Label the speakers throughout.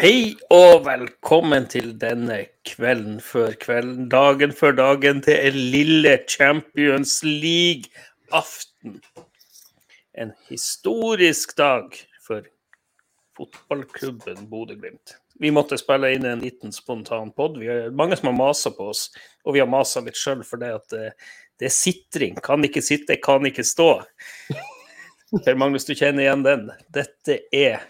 Speaker 1: Hei og velkommen til denne kvelden før kvelden, dagen før dagen til en lille Champions League-aften. En historisk dag for fotballklubben Bodø-Glimt. Vi måtte spille inn en liten spontan pod. Vi er mange som har masa på oss, og vi har masa litt sjøl for det at det, det er sitring. Kan ikke sitte, kan ikke stå. Per Magnus, du kjenner igjen den. Dette er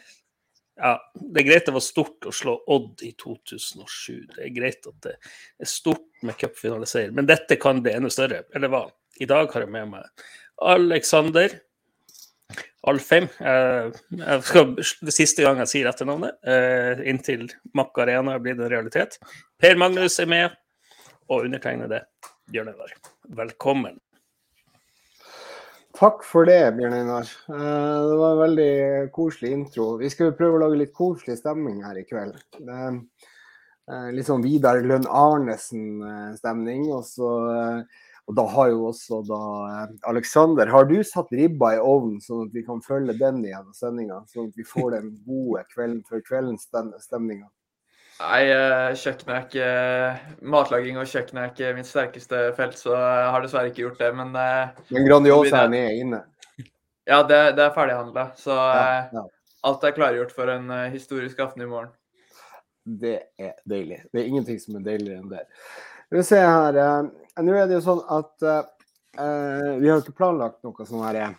Speaker 1: ja, Det er greit det var stort å slå Odd i 2007. Det er greit at det er stort med cupfinaleseier, men dette kan bli enda større. Eller hva? I dag har jeg med meg Alexander Alfheim. Eh, jeg skal, det siste gang jeg sier etternavnet, eh, inntil Mack Arena blir blitt en realitet. Per Magnus er med, og undertegnede Bjørn Einar. Velkommen.
Speaker 2: Takk for det, Bjørn Einar. Eh, Det var en veldig koselig intro. Vi skal prøve å lage litt koselig stemning her i kveld. Eh, Litt sånn Vidar Lønn Arnesen-stemning. Eh, og da har jo også da Aleksander, har du satt ribba i ovnen sånn at vi kan følge den gjennom sendinga? Sånn at vi får den gode kvelden før kvelden-stemninga?
Speaker 3: Nei, kjøkkenet er ikke Matlaging og kjøkken er ikke mitt sterkeste felt, så jeg har dessverre ikke gjort det. Men eh,
Speaker 2: Men Grandiosaen er inne.
Speaker 3: ja, det, det er ferdighandla. Så
Speaker 2: Ja,
Speaker 3: eh,
Speaker 2: ja.
Speaker 3: alt er klargjort for en eh, historisk aften i morgen.
Speaker 2: Det er deilig. Det er ingenting som er deiligere enn det. Vi ser her. eh, Nå er det jo sånn at eh, eh, vi har ikke planlagt noe sånn her eh,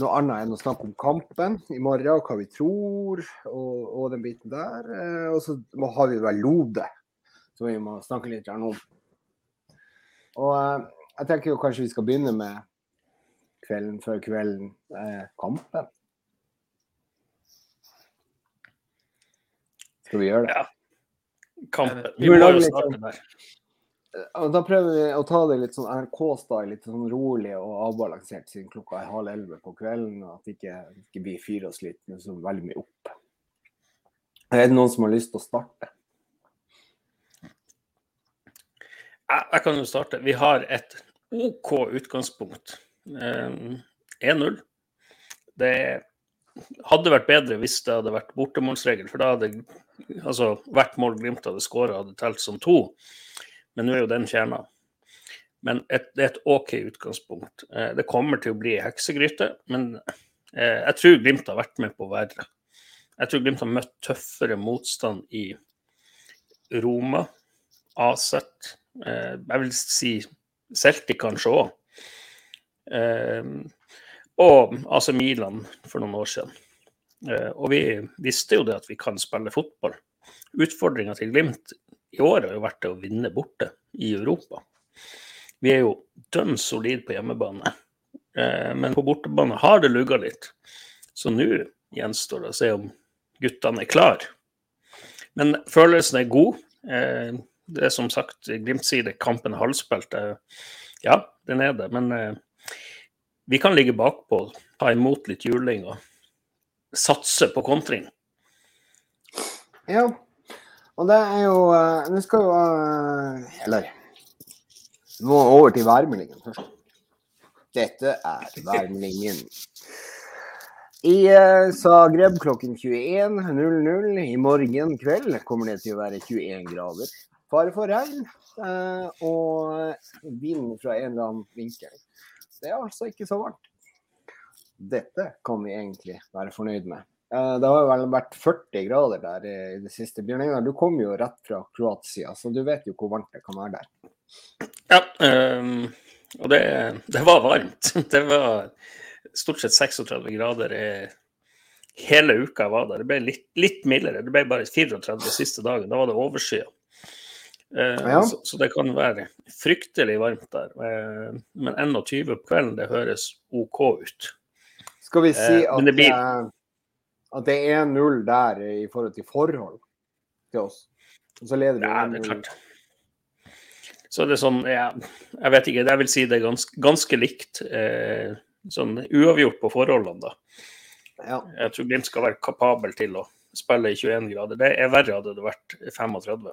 Speaker 2: noe annet enn å snakke om kampen i morgen og hva vi tror og, og den biten der. Eh, og så har vi vel Lode, som vi må snakke litt om. Og eh, jeg tenker jo kanskje vi skal begynne med kvelden før kvelden, eh, kampen. Skal vi gjøre det?
Speaker 1: Ja. Kampen.
Speaker 3: Vi
Speaker 2: må
Speaker 1: jo starte der.
Speaker 2: Og da prøver vi å ta det litt sånn NRK-style, litt sånn rolig og avbalansert siden klokka er halv elleve på kvelden. Og at det ikke, ikke blir fyr og slitt men så veldig mye opp. Er det noen som har lyst til å starte?
Speaker 1: Jeg, jeg kan jo starte. Vi har et OK utgangspunkt. Um, 1-0. Det hadde vært bedre hvis det hadde vært bortemålsregel, for da hadde altså, hvert mål Glimt hadde skåra, hadde telt som to. Men nå er jo den fjerna. Men et, det er et OK utgangspunkt. Eh, det kommer til å bli heksegryte, men eh, jeg tror Glimt har vært med på verre. Jeg tror Glimt har møtt tøffere motstand i Roma, Aset, eh, jeg vil si Celtic kanskje òg. Eh, og AC Milan for noen år siden. Eh, og vi visste jo det at vi kan spille fotball. Utfordringa til Glimt i år har jo vært det å vinne borte i Europa. Vi er jo dønn solid på hjemmebane, eh, men på bortebane har det lugga litt. Så nå gjenstår det å se om guttene er klar. Men følelsen er god. Eh, det er som sagt, Glimt sier det, kampen er halvspilt. Eh, Ja, den er det, men vi kan ligge bakpå, ta imot litt juling og satse på kontring.
Speaker 2: Ja. Og det er jo eh, Nå skal jo eh, Eller må over til værmeldingen først. Dette er værmeldingen. I eh, Zagreb klokken 21.00 i morgen kveld kommer det til å være 21 grader. Fare for regn eh, og vind fra en eller annen vinkel. Det er altså ikke så varmt. Dette kan vi egentlig være fornøyd med. Eh, Det har vel vært 40 grader der i det siste. Bjørn Einar, du kom jo rett fra Kroatia, så du vet jo hvor varmt det kan være der.
Speaker 1: Ja, um, og det, det var varmt. Det var stort sett 36 grader i hele uka jeg var der. Det ble litt, litt mildere. Det ble bare 34 siste dagen. Da var det overskyet. Uh,
Speaker 2: Ja.
Speaker 1: så, så det kan være fryktelig varmt der. Uh, men 21 på kvelden, det høres OK ut.
Speaker 2: Skal vi si
Speaker 1: Eh,
Speaker 2: at, eh, at det er 1-0 der i forhold til forhold til oss? Og så leder vi
Speaker 1: Ja, det er
Speaker 2: 1-0.
Speaker 1: klart. Så det er sånn, ja, jeg vet ikke, jeg vil si det er ganske, ganske likt. Eh, sånn uavgjort på forholdene, da.
Speaker 2: Ja.
Speaker 1: Jeg tror Glimt skal være kapabel til å spille i 21 grader. Det er verre hadde det vært 35.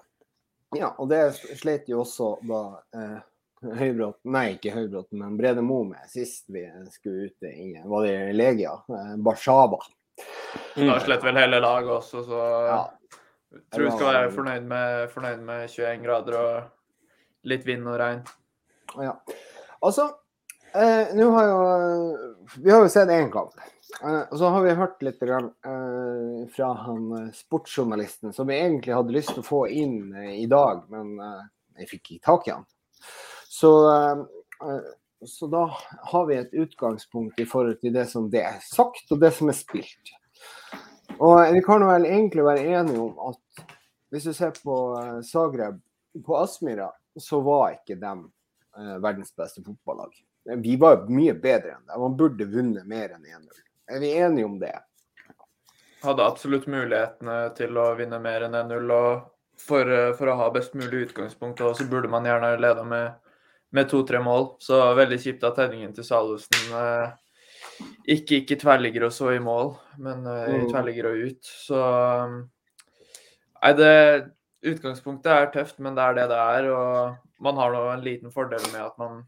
Speaker 2: ja, og det slet jo også da eh, Høybråten, nei ikke Høybråten, men Brede Moe med sist vi skulle ute i Var det Legia? Eh, Barshaba.
Speaker 1: Mm.
Speaker 3: Da sletter vel hele laget også, så
Speaker 2: Ja.
Speaker 3: Jeg tror vi skal være fornøyd med, fornøyd med 21 grader og litt vind og regn.
Speaker 2: Ja. Altså, eh, nå har jo Vi har jo sett én kamp. Eh, og så har vi hørt litt grann, eh, fra han eh, sportsjournalisten som vi egentlig hadde lyst til å få inn i dag, men jeg fikk ikke tak i han. Så, så da har vi et utgangspunkt i forhold til det som det er sagt, og det som er spilt. Og vi kan vel egentlig være enige om at hvis du ser på Zagreb på Aspmyra, så var ikke dem verdens beste fotballag. Vi var mye bedre enn det. Man burde vunnet mer enn 1-0. Er vi enige om det?
Speaker 3: Hadde absolutt mulighetene til å vinne mer enn 1-0. og for, for, å ha best mulig utgangspunkt, og så burde man gjerne leda med, med to-tre mål. Så veldig kjipt at tegningen til Salvesen eh, ikke ikke tverrligger og så i mål, men uh, mm. tverrligger og ut. Så Nei, det Utgangspunktet er tøft, men det er det det er. Og man har nå en liten fordel med at man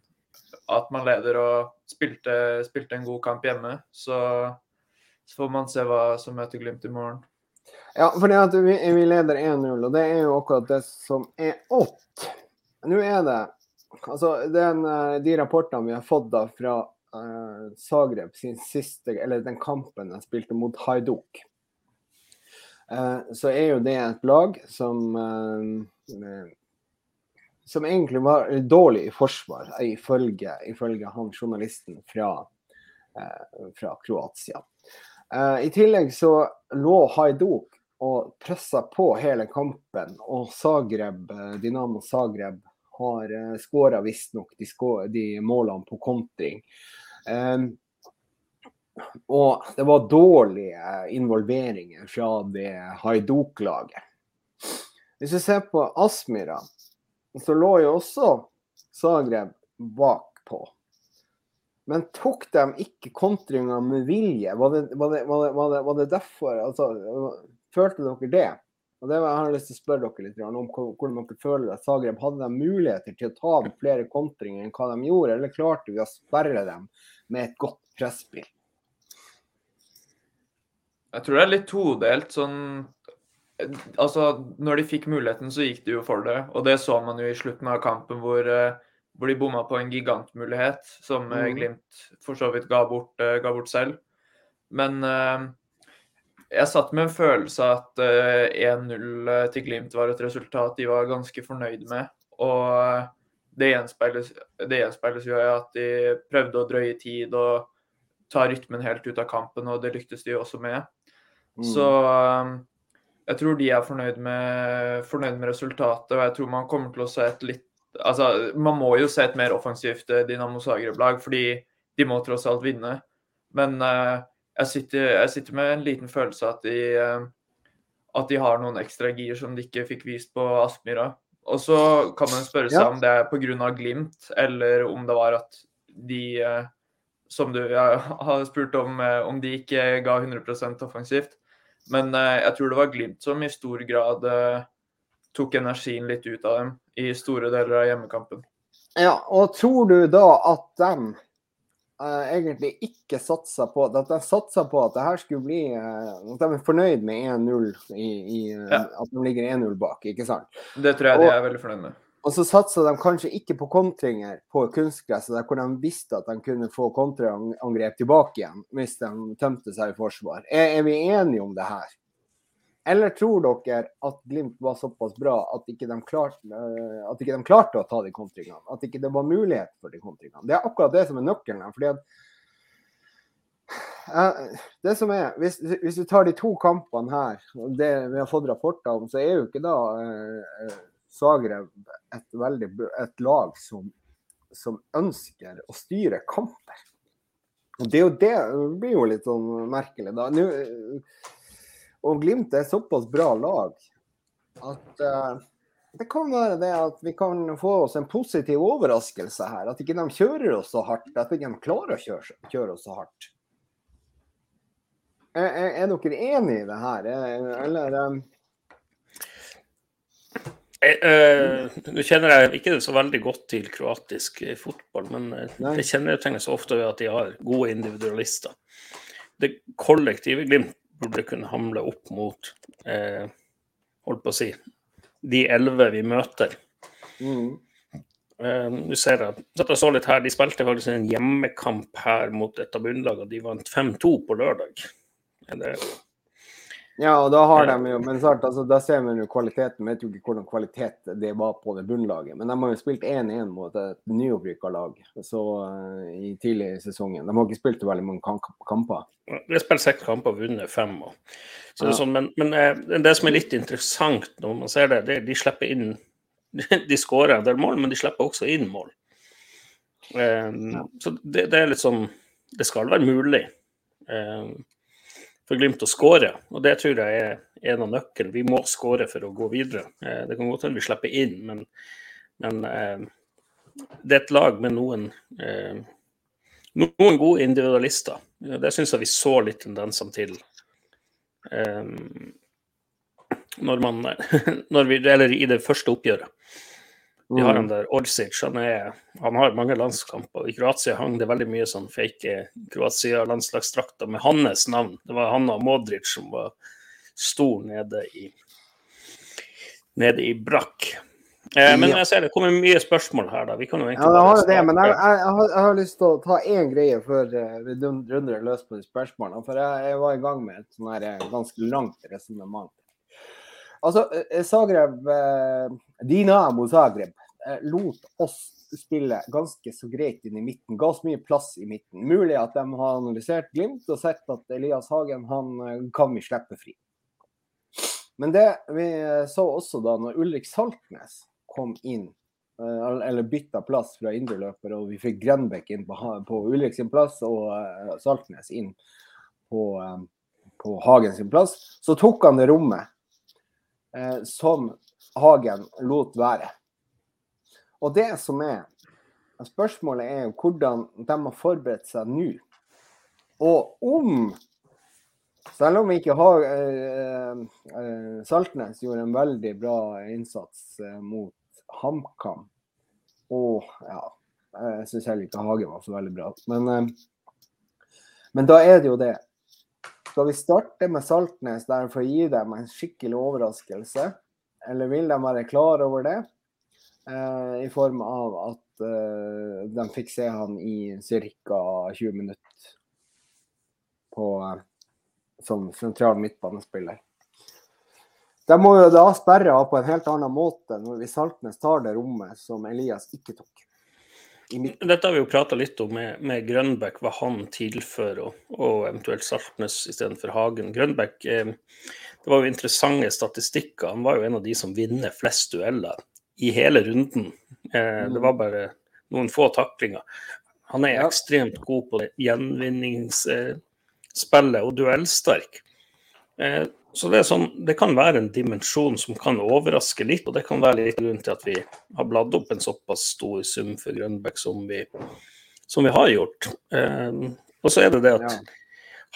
Speaker 3: at man leder og spilte, spilte en god kamp hjemme. Så, så, får man se hva som møter Glimt i morgen.
Speaker 2: Ja, for det at vi, vi leder 1-0, og det er jo akkurat det som er opp. Nå er det Altså, den, eh, de rapportene vi har fått da fra uh, Zagreb sin siste, eller den kampen de spilte mot Haiduk, uh, så er jo det et lag som uh, som egentlig var dårlig i forsvar, ifølge, ifølge han journalisten fra, eh, fra Kroatia. Eh, I tillegg så lå Haiduk og pressa på hele kampen, og Zagreb, eh, Dinamo Zagreb har eh, skåra visstnok de, de målene på kontring. Og det var dårlige involveringer fra det Haiduk-laget. Hvis vi ser på Aspmyra, så lå jo også Zagreb bakpå. Men tok de ikke kontringa med vilje? Var det, var, det, var, det, var det, derfor? Altså, følte dere det? Og det var, Jeg har lyst til å spørre dere litt om hvordan dere føler at Zagreb hadde de muligheter til å ta flere kontringer enn hva de gjorde, eller klarte vi å sperre dem med et godt presspill?
Speaker 3: Jeg tror det er litt todelt. sånn Altså, når de fikk muligheten, så gikk de jo for det. Og det så man jo i slutten av kampen, hvor, eh, hvor de bomma på en gigantmulighet som eh, mm. Glimt for så vidt ga bort, uh, ga bort selv. Men uh, jeg satt med en følelse av at uh, 1-0 til Glimt var et resultat de var ganske fornøyd med. Og det gjenspeiles, det gjenspeiles jo i at de prøvde å drøye tid og ta rytmen helt ut av kampen, og det lyktes de også med. Mm. Så jeg tror de er fornøyd med, fornøyd med, resultatet, og jeg tror man kommer til å se et litt Altså, man må jo se et mer offensivt eh, Dinamo Zagreb-lag, fordi de må tross alt vinne. Men uh, jeg, sitter, jeg, sitter, med en liten følelse at de, uh, at de har noen ekstra gir som de ikke fikk vist på Aspmyra. Og så kan man spørre seg ja. om det er pga. Glimt, eller om det var at de uh, som du har spurt om, om de ikke ga 100% offensivt. Men eh, jeg tror det var Glimt som i stor grad eh, tok energien litt ut av dem i store deler av hjemmekampen.
Speaker 2: Ja, og tror du da at de uh, egentlig ikke satsa på At de satsa på at det her skulle bli uh, At de er fornøyd med 1-0 i, i uh, ja. At de ligger 1-0 bak, ikke sant?
Speaker 3: Det tror jeg og, de er veldig fornøyd med.
Speaker 2: Og så satsa de kanskje ikke på kontringer på kunstgresset, hvor de visste at de kunne få kontreangrep tilbake igjen hvis de tømte seg i forsvar. Er, er, vi enige om det her? Eller tror dere at Glimt var såpass bra at ikke de klarte, uh, at ikke de klarte å ta de kontringene? At ikke det var mulighet for de kontringene? Det er akkurat det som er nøkkelen. fordi at uh, det som er, hvis, hvis, du tar de to kampene her, det vi har fått rapporter om, så er jo ikke da eh, Zagreb et, veldig, et lag som, som, ønsker å styre kamper. Det det, det blir jo litt sånn merkelig, da. Nå, og Glimt er såpass bra lag at uh, det kan være det at vi kan få oss en positiv overraskelse her. At ikke de kjører oss så hardt. At ikke de klarer å kjøre, kjøre oss så hardt. Er, er, er, dere enig i det her? Eller um,
Speaker 1: Uh, Nå kjenner jeg ikke så veldig godt til kroatisk eh, fotball, men Nei. det kjennetegnes ofte ved at de har gode individualister. Det kollektive Glimt burde kunne hamle opp mot eh, holdt på å si, de elleve vi møter.
Speaker 2: Mm.
Speaker 1: Eh, du ser at, jeg så litt her, De spilte faktisk en hjemmekamp her mot et av bunnlagene. De vant 5-2 på lørdag. Det...
Speaker 2: Ja, og da har de jo Men sant, altså, da ser man jo kvaliteten. Vet jo ikke hvordan kvalitet det var på det bunnlaget. Men de har jo spilt 1-1 mot et nyopprykka lag så, uh, i tidlig i sesongen. De har ikke spilt veldig mange kamper.
Speaker 1: De har spilt seks kamper og vunnet fem. Og. Så ja. sånn, men, men uh, det som er litt interessant når man ser det, det de slipper inn de skårer en del mål, men de slipper også inn mål. Um, ja. Så det, det, er litt sånn Det skal være mulig um, for Glimt å skåre, og det tror jeg er en av nøkkelen. Vi må skåre for å gå videre. Uh, det kan godt hende vi slipper inn, men, men uh, det er et lag med noen uh, noen gode individualister. Det syns jeg vi så litt tendensene til. Når man, når vi, eller i det første oppgjøret. Vi har han mm. der Orsic, han, er, han har mange landskamper. I Kroatia hang det veldig mye sånn fake Kroatia-landslagsdrakter med hans navn. Det var Hanna Modric som var stor nede i, nede i brakk. Eh, men jeg ser det kommer mye spørsmål her, da. Vi kan jo egentlig
Speaker 2: ja, jeg har det, men jeg, jeg, jeg, har, jeg, har, lyst til å ta én greie før uh, vi runder løs på de spørsmålene. For jeg, var i gang med et sånn her eh, ganske langt resonnement. Altså, eh, Zagreb, eh, Dinamo Zagreb eh, lot oss spille ganske så greit inn i midten. Ga oss mye plass i midten. Mulig at de har analysert Glimt og sett at Elias Hagen han kan vi slippe fri. Men det vi så også da når Ulrik Saltnes kom inn, eller bytta plass fra indreløper, og vi fikk Grenbekk inn på, på Ulrik sin plass og Saltnes inn på, på Hagen sin plass, så tok han det rommet eh, som Hagen lot være. Og det som er Spørsmålet er jo hvordan de har forberedt seg nå. Og om Selv om ikke har, eh, eh, Saltnes gjorde en veldig bra innsats eh, mot HamKam Og ja, jeg syns heller ikke Hagen var så veldig bra. Men, eh, men da er det jo det skal vi starte med Saltnes der for å gi dem en skikkelig overraskelse? Eller vil de være klar over det? Eh, I form av at eh, de fikk se han i ca. 20 minutter på, eh, som sentral midtbanespiller. De må jo da sperre av på en helt annen måte når Saltnes tar det rommet som Elias ikke tok.
Speaker 1: Dette har vi jo prata litt om med, med, Grønbæk, hva han tilfører, og, og eventuelt Saltnes istedenfor Hagen. Grønbæk eh, det var jo interessante statistikker. Han var jo en av de som vinner flest dueller i hele runden. Eh, det var bare noen få taklinger. Han er ekstremt god på gjenvinningsspillet og duellsterk. Eh, så det, sånn, det, kan være en dimensjon som kan overraske litt, og det kan være litt grunn til at vi har bladd opp en såpass stor sum for Grønbæk som vi, som vi har gjort. Eh, og så er det det at ja.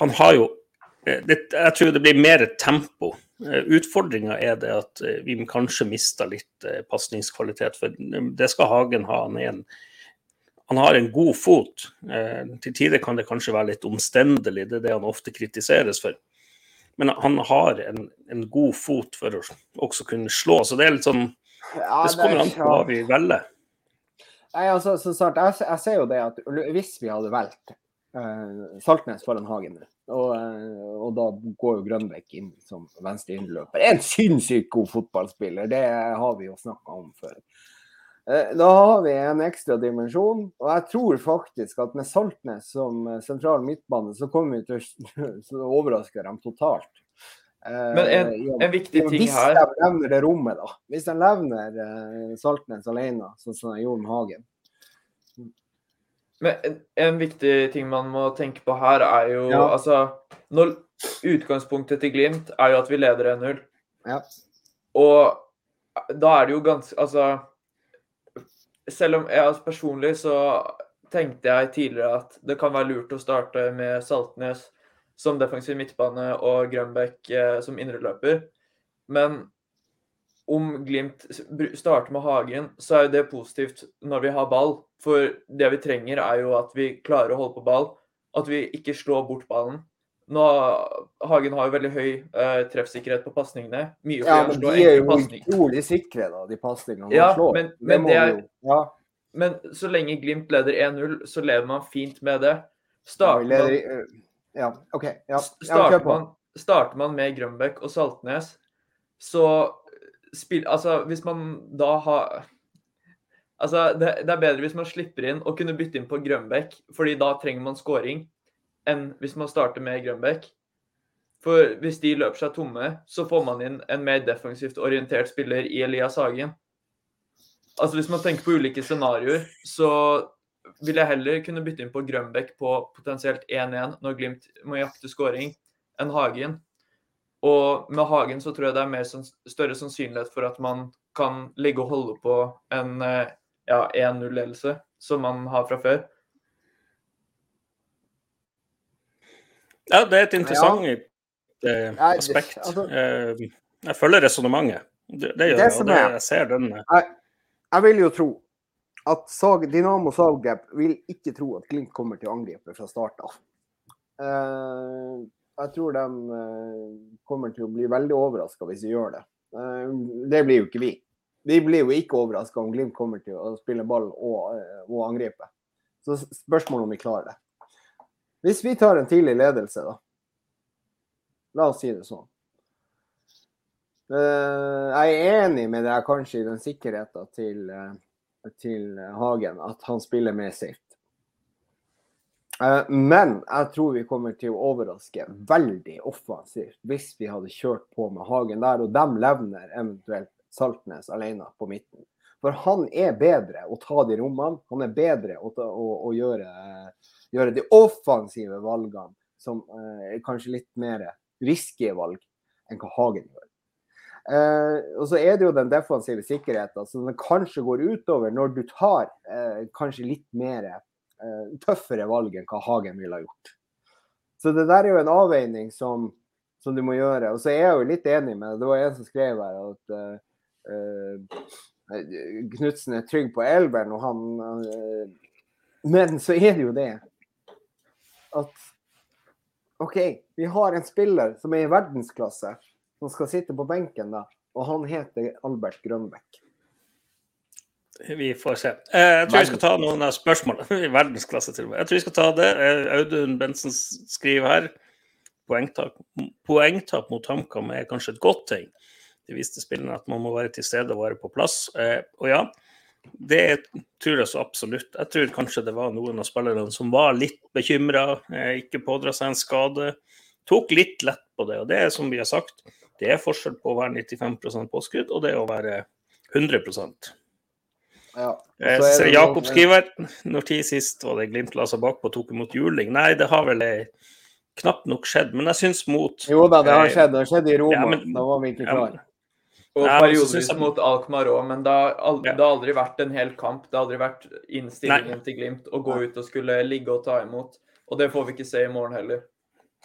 Speaker 1: han har jo eh, det, Jeg tror det blir mer tempo. Uh, Utfordringa er det at uh, vi kanskje mister litt pasningskvalitet, for det skal Hagen ha. Han, en, han har en god fot. Eh, til tider kan det kanskje være litt omstendelig, det er det han ofte kritiseres for. Men han har en, en, god fot for å også kunne slå. Så det er litt sånn ja, Det kommer an på hva vi velger.
Speaker 2: Nei, altså, så snart, jeg, jeg, ser jo det at hvis vi hadde valgt uh, Saltnes foran Hagen og, uh, og, da går jo Grønbekk inn som venstre innløper. En sinnssykt god fotballspiller, det har vi jo snakka om før. Eh, da har vi en ekstra dimensjon, og jeg tror faktisk at med Saltnes som eh, sentral midtbane, så kommer vi til å overraske dem totalt.
Speaker 3: Eh, Men en, en viktig ting
Speaker 2: her Hvis de levner det rommet, da. Hvis de levner Saltnes alene, sånn som de gjorde med Hagen.
Speaker 3: Men en, en, viktig ting man må tenke på her, er jo ja. altså når Utgangspunktet til Glimt er jo at vi leder 1-0.
Speaker 2: Ja.
Speaker 3: Og da er det jo ganske Altså selv om jeg altså personlig så tenkte jeg tidligere at det kan være lurt å starte med Saltnes som defensiv midtbane og Grønbæk eh, som indreløper. Men om Glimt starter med Hagen, så er det positivt når vi har ball. For det vi trenger, er jo at vi klarer å holde på ball. At vi ikke slår bort ballen. Nå, Hagen har jo veldig høy uh, treffsikkerhet på pasningene.
Speaker 2: Ja, men de er jo utrolig sikre, da, de pasningene han
Speaker 3: Ja,
Speaker 2: slår.
Speaker 3: men- men er-
Speaker 2: Ja,
Speaker 3: Men så lenge Glimt leder 1-0, så lever man fint med det.
Speaker 2: ja, leder
Speaker 3: man,
Speaker 2: ja, OK. Ja,
Speaker 3: starter, man, starter man med Grønbæk og Saltnes, så spill, Altså, hvis man da har Altså, det, det er bedre hvis man slipper inn og kunne bytte inn på Grønbæk, fordi da trenger man scoring, enn hvis man starter med Grønbæk. For hvis de løper seg tomme, så får man inn en mer defensivt orientert spiller i Elias Hagen. Altså Hvis man tenker på ulike scenarioer, så vil jeg heller kunne bytte inn på Grønbæk på potensielt 1-1 når Glimt må jakte scoring, enn Hagen. Og med Hagen så tror jeg det er mer større sannsynlighet for at man kan ligge og holde på en eh, ja, 1-0-ledelse, som man har fra før.
Speaker 1: Ja, det er et interessant eh,
Speaker 2: Nei,
Speaker 1: aspekt.
Speaker 2: altså-
Speaker 1: Eh, jeg følger resonnementet. Det, det gjør
Speaker 2: Det
Speaker 1: jeg, og det, jeg ser den. Jeg,
Speaker 2: Jeg vil jo tro at Sag, Dynamo Zagreb vil ikke tro at Glimt kommer til å angripe fra start av. Eh, jeg tror de eh, kommer til å bli veldig overraska hvis de gjør det. Eh, det blir jo ikke vi. Vi blir jo ikke overraska om Glimt kommer til å spille ball og, eh, og angripe. Så spørsmålet om vi klarer det. Hvis vi tar en tidlig ledelse, da. La oss si det sånn. Eh, jeg er enig med deg kanskje i den sikkerheten til, eh, til Hagen, at han spiller mer safe. Eh, men jeg tror vi kommer til å overraske veldig offensivt hvis vi hadde kjørt på med Hagen der, og dem levner eventuelt Saltnes alene på midten. For han er bedre å ta de rommene. Han er bedre å, ta, å, å gjøre, gjøre de offensive valgene, som eh, er kanskje litt mer risky valg, enn hva Hagen gjør. Eh, og så er det jo den defensive sikkerheten som den kanskje går utover når du tar eh, kanskje litt mer eh, tøffere valg enn hva Hagen ville ha gjort. Så det der er jo en avveining som, som du må gjøre. Og så er jeg jo litt enig med det. Det var en som skrev her at eh, eh, Knutsen er trygg på elveren, og han eh, Men så er det jo det at OK, vi har en spiller som er i verdensklasse, som skal sitte på benken da, og han heter Albert Grønbekk.
Speaker 1: Vi får se. Eh, Jeg tror vi skal ta noen av spørsmålene. I verdensklasse til og med. Jeg tror vi skal ta det. Eh, Audun Bensen skriver her. Poengtap, poengtap mot HamKam er kanskje et godt tegn. Det viste spillerne at man må være til stede og være på plass. Eh, Og ja, det tror jeg så absolutt. Jeg tror kanskje det var noen av spillerne som var litt bekymra, ikke pådra seg en skade. Tok litt lett på det. Og det er som vi har sagt, det er forskjell på å være 95 påskudd og det å være 100%
Speaker 2: Ja.
Speaker 1: Eh,
Speaker 2: Så
Speaker 1: Jakob skriver når tid sist var det Glimt la seg bakpå og tok imot juling. Nei, det har vel eh, knapt nok skjedd. Men jeg syns mot
Speaker 2: Jo da, det har
Speaker 1: Eh,
Speaker 2: skjedd. Det har skjedd i Roma.
Speaker 1: ja, men-
Speaker 2: da var vi ikke
Speaker 1: ja,
Speaker 2: klar.
Speaker 1: men-
Speaker 3: Og
Speaker 1: Nei,
Speaker 3: periodevis
Speaker 1: jeg-
Speaker 3: mot Alkmaar òg, men det har,
Speaker 1: Ja.
Speaker 3: det har aldri vært en hel kamp. Det har aldri vært innstillingen til Glimt å gå ut og skulle ligge og ta imot. Og det får vi ikke se i morgen heller.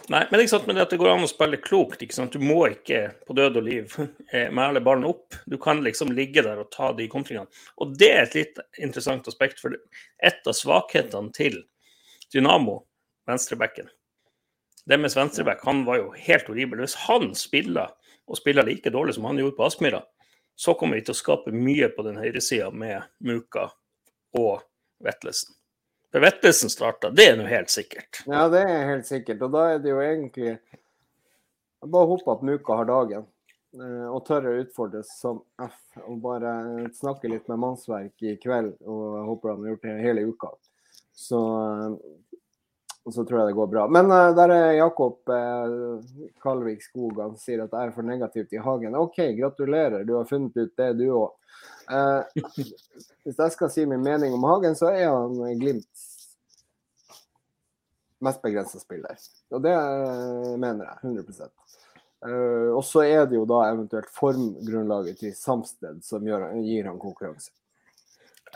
Speaker 1: Nei, men ikke sant, men det at det går an å spille klokt. Du må ikke på død og liv eh, mæle ballen opp. Du kan liksom ligge der og ta de kontringene. Og det er et litt interessant aspekt, for et av svakhetene til Dynamo, venstrebacken Deres med venstreback, han var jo helt horribel. Hvis han spiller, og spiller like dårlig som han gjorde på Aspmyra, så kommer vi til å skape mye på den høyresida med Muka og Vettelsen. For Vettelsen starta, det er nå helt sikkert.
Speaker 2: Ja, det er helt sikkert. Og da er det jo egentlig bare å håper at Muka har dagen. eh, Og tør å utfordres som F. Og bare snakke litt med mannsverk i kveld. Og jeg håper han har gjort det hele uka. Så, eh, så tror jeg det går bra. Men uh, der er Jakob uh, Kalvik Skog. Han sier at jeg er for negativt i Hagen. OK, gratulerer. Du har funnet ut det, du òg. hvis jeg skal si min mening om Hagen, så er han Glimts mest begrensa spiller. Og det eh, mener jeg 100 Eh, Og så er det jo da eventuelt formgrunnlaget til Samsted som gir han konkurranse.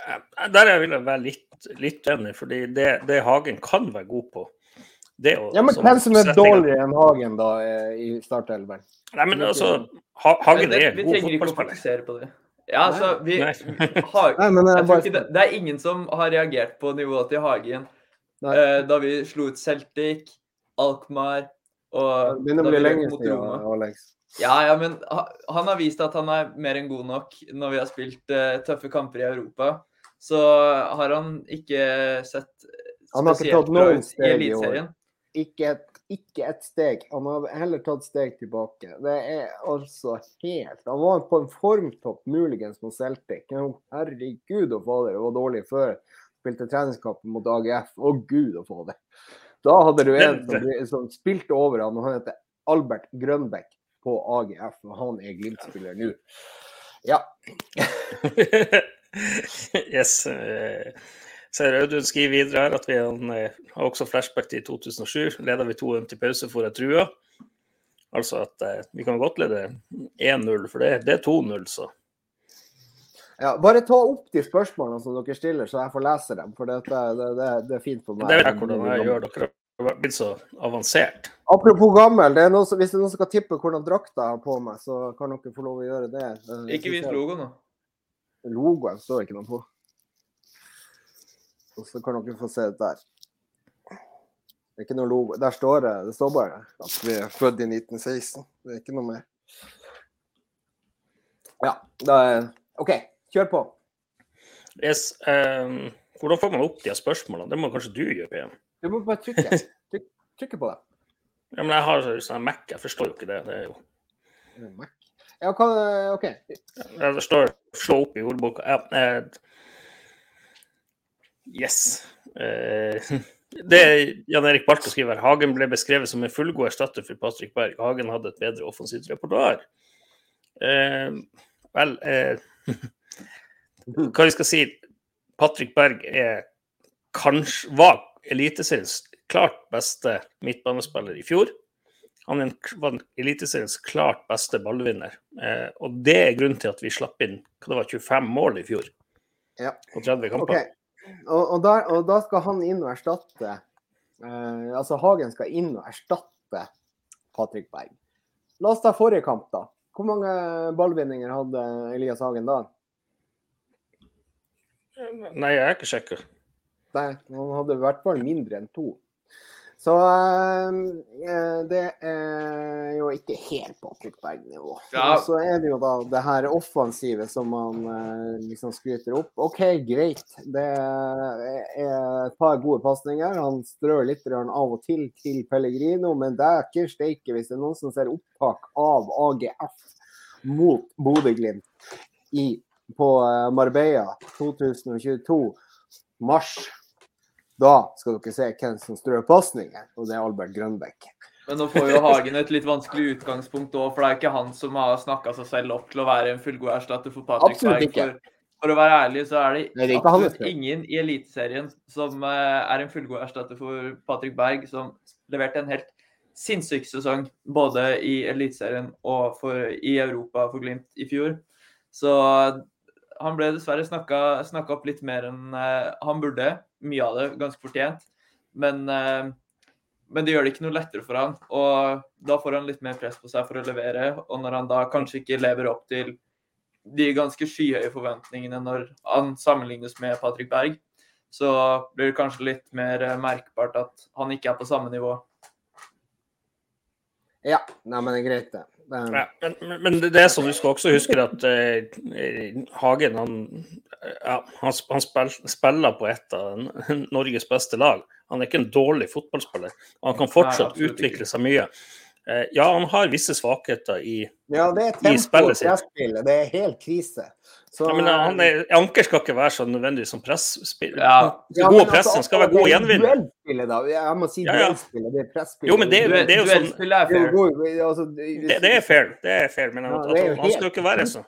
Speaker 1: Eh, Der vil jeg være litt, litt enig, fordi det, det Hagen kan være god på det å,
Speaker 2: Ja, men
Speaker 1: sånn
Speaker 2: hvem som er dårlig enn Hagen da eh, i startelveren?
Speaker 1: Nei, men altså, ha, Hagen er
Speaker 3: vi
Speaker 1: god fotballspiller.
Speaker 3: på det. Ja, altså, vi Hagen,
Speaker 2: Nei, men jeg
Speaker 3: jeg
Speaker 2: bare
Speaker 3: ikke det, det er ingen som har reagert på nivået til Hagen eh, da vi slo ut Celtic, Alkmaar, Og
Speaker 2: Det begynner å bli lenge siden, Alex.
Speaker 3: Ja, ja, men ha- han har vist at han er mer enn god nok når vi har spilt eh, tøffe kamper i Europa. Så har han ikke sett
Speaker 2: Han har ikke
Speaker 3: spesielt bra ut i
Speaker 2: steg.
Speaker 3: Eliteserien.
Speaker 2: Ikke ikke et steg. Han har heller tatt steg tilbake. Det er altså helt Han var på en formtopp, muligens mot Celtic. Herregud og fader, det var dårlig før. Spilte treningskampen mot AGF. Å gud og fader. Da hadde du en som, som spilte over han, og han heter Albert Grønbæk på AGF. Og han er Glimt-spiller nå. Ja.
Speaker 1: yes. eh, Ser Audun skriver videre her at vi eh, har også flashback til 2007. Leder vi 2-1 til pause for jeg trua. Altså at eh, vi kan godt lede 1-0, for det, det er 2-0, så.
Speaker 2: ja. Bare ta opp de spørsmålene som dere stiller, så jeg får lese dem. For det, det, det er fint for meg.
Speaker 1: Det vet jeg hvordan jeg gjør. Dere har blitt så avansert.
Speaker 2: Apropos gammel, det er som, hvis det er noen som skal tippe hvordan drakta jeg har på meg, så kan dere få lov å gjøre det. Eh,
Speaker 3: Ikke vis logo nå.
Speaker 2: Logoen står ikke noe på. Og så kan dere få se det der. Det er ikke noe logo. Der står det Det står bare at vi er født i 1916. Det er ikke noe mer. Ja, da er OK, kjør på.
Speaker 1: Yes, um, hvordan får man opp de spørsmålene? Det må kanskje du gjøre, PM.
Speaker 2: Du må bare trykke. Tryk, trykke på det.
Speaker 1: Ja, men jeg har sånn Mac, jeg forstår jo ikke det. det er jo...
Speaker 2: Mac. Ja, hva OK.
Speaker 1: Det står 'slå opp' i ordboka. Ja, eh, yes. Eh, det Jan Erik Barthe skriver. Hagen ble beskrevet som en fullgod erstatter for Patrick Berg. Hagen hadde et bedre offensivt repertoar. Eh, vel eh, Hva vi skal si Patrick Berg er kanskje var Eliteseriens klart beste midtbanespiller i fjor. Han er en- var Eliteseriens klart beste ballvinner. Eh, og det er grunnen til at vi slapp inn hva det var, 25 mål i fjor
Speaker 2: Ja.
Speaker 1: på 30 kamper. Okay.
Speaker 2: Og, og, der, og da skal han inn og erstatte eh, Altså Hagen skal inn og erstatte Patrick Berg. La oss ta forrige kamp, da. Hvor mange ballvinninger hadde Elias Hagen da?
Speaker 1: Nei, jeg er ikke sikker.
Speaker 2: Nei, han hadde i hvert fall mindre enn to. Så eh, eh, det er jo ikke helt Patrick Berg-nivå.
Speaker 3: Ja.
Speaker 2: Og Så er det jo da det her offensive som man eh, liksom skryter opp. OK, greit. Det er et par gode pasninger. Han strør litt røren av og til til Pellegrino, men det er ikke steike hvis det er noen som ser opptak av AGF mot Bodø-Glimt på Marbella 2022, mars. Da skal dere se hvem som strør pasninger, og det er Albert Grønbekk.
Speaker 3: Men nå får jo Hagen et litt vanskelig utgangspunkt òg, for det er ikke han som har snakka seg selv opp til å være en fullgod erstatter for Patrick Berg. For, for å være ærlig, så er det,
Speaker 2: Nei, det er
Speaker 3: absolutt ingen i Eliteserien som eh, er en fullgod erstatter for Patrick Berg, som leverte en helt sinnssyk sesong både i Eliteserien og for, i Europa for Glimt i fjor. Så han ble dessverre snakka opp litt mer enn eh, han burde. Mye av det ganske fortjent. Men eh, men det gjør det ikke noe lettere for han. Og da får han litt mer press på seg for å levere. Og når han da kanskje ikke lever opp til de ganske skyhøye forventningene når han sammenlignes med Patrick Berg, så blir det kanskje litt mer eh, merkbart at han ikke er på samme nivå.
Speaker 2: Ja, nei, men det er greit, det. Er,
Speaker 1: Ja, men, men- det er sånn, du skal også huske at eh, Hagen han, ja, han, han spill, spiller på et av Norges beste lag. Han er ikke en dårlig fotballspiller. Han kan fortsatt
Speaker 3: Nei,
Speaker 1: utvikle seg mye. Eh, ja, han har visse svakheter i
Speaker 2: ja, det er
Speaker 1: i
Speaker 2: tempo
Speaker 1: spillet sitt.
Speaker 2: presspillet. Det er helt krise. Så,
Speaker 1: ja, men han er, Anker skal ikke være så nødvendig som presspiller.
Speaker 3: Ja.
Speaker 2: Ja,
Speaker 1: god
Speaker 2: press, altså,
Speaker 1: pressen skal være
Speaker 2: det er
Speaker 1: god gjenvinner.
Speaker 2: Duellspillet, da. Jeg må si
Speaker 1: Ja, ja.
Speaker 2: duellspillet. Det er presspillet.
Speaker 1: Jo, men det det er jo sånn-
Speaker 2: Det er
Speaker 3: fair.
Speaker 2: altså,
Speaker 1: Det, er fair, det er fair, men
Speaker 2: Ja,
Speaker 1: at,
Speaker 2: det er jo
Speaker 1: han skal jo ikke være sånn.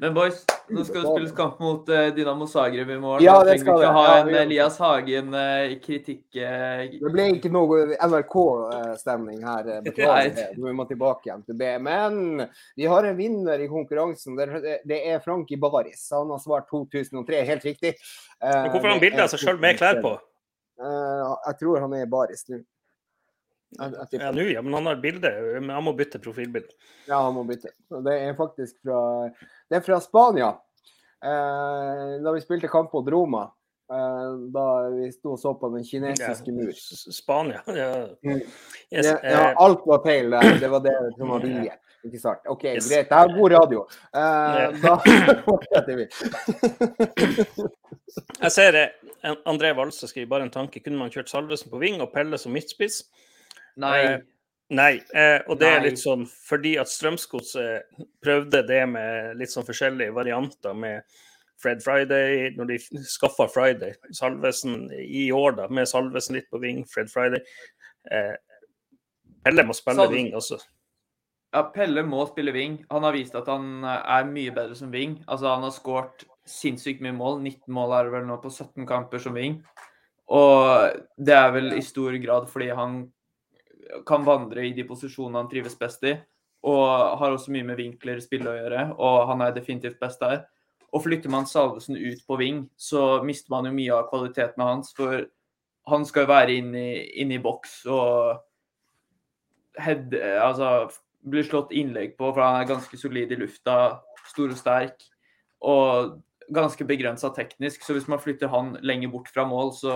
Speaker 3: Men boys, nå skal det spilles kamp mot eh, Dynamo Zagreb i morgen.
Speaker 2: Ja, det
Speaker 3: vi
Speaker 2: skal det.
Speaker 3: ha en Elias Hagen eh, eh,
Speaker 2: Det ble ikke noe NRK-stemning her. eh, Beklager. Vi må tilbake igjen til det. Men vi har en vinner i konkurransen. Det er Frank Ibaris. Han har svart 2003. Helt riktig. Eh,
Speaker 1: Men hvorfor har han bilde av seg sjøl med klær på?
Speaker 2: Eh, Jeg tror han er i baris nå. Jeg- jeg
Speaker 1: Ja, nå, ja, men han har bilde. Men han må bytte profilbilde.
Speaker 2: Ja, han må bytte. Det er faktisk fra, det er fra Spania. Eh, da vi spilte kamp mot Roma. eh, da vi sto og så på den kinesiske mur.
Speaker 1: Ja, Spania. Ja.
Speaker 2: Mm.
Speaker 1: Yes,
Speaker 2: Ja, ja,
Speaker 1: eh,
Speaker 2: alt var feil der. Det var det som var vilje. Ikke sant? OK,
Speaker 1: Yes.
Speaker 2: greit. Det er god radio. Eh, da fortsetter vi.
Speaker 1: Jeg ser det. En- André Walse skriver bare en tanke. Kunne man kjørt Salvesen på ving og Pelle som midtspiss?
Speaker 3: Nei.
Speaker 1: Eh, Nei. Eh, og det er litt sånn fordi at Strømsgodset prøvde det med litt sånn forskjellige varianter med Fred Friday, når de skaffa Friday. Salvesen i år, da, med Salvesen litt på ving, Fred Friday. Eh, Pelle må spille
Speaker 3: Salve.
Speaker 1: ving også.
Speaker 3: Ja, Pelle må spille ving. Han har vist at han eh, er mye bedre som ving. Altså, han har skåret sinnssykt mye mål. 19 mål er det vel nå på 17 kamper som ving. Og det er vel i stor grad fordi han kan vandre i de posisjonene han trives best i. Og har også mye med vinkler i spillet å gjøre, og han er definitivt best der. Og flytter man Salvesen ut på ving, så mister man jo mye av kvaliteten hans. For han skal jo være inne i, inn i boks og head, altså, blir slått innlegg på, for han er ganske solid i lufta, stor og sterk. Og ganske begrensa teknisk, så hvis man flytter han lenger bort fra mål, så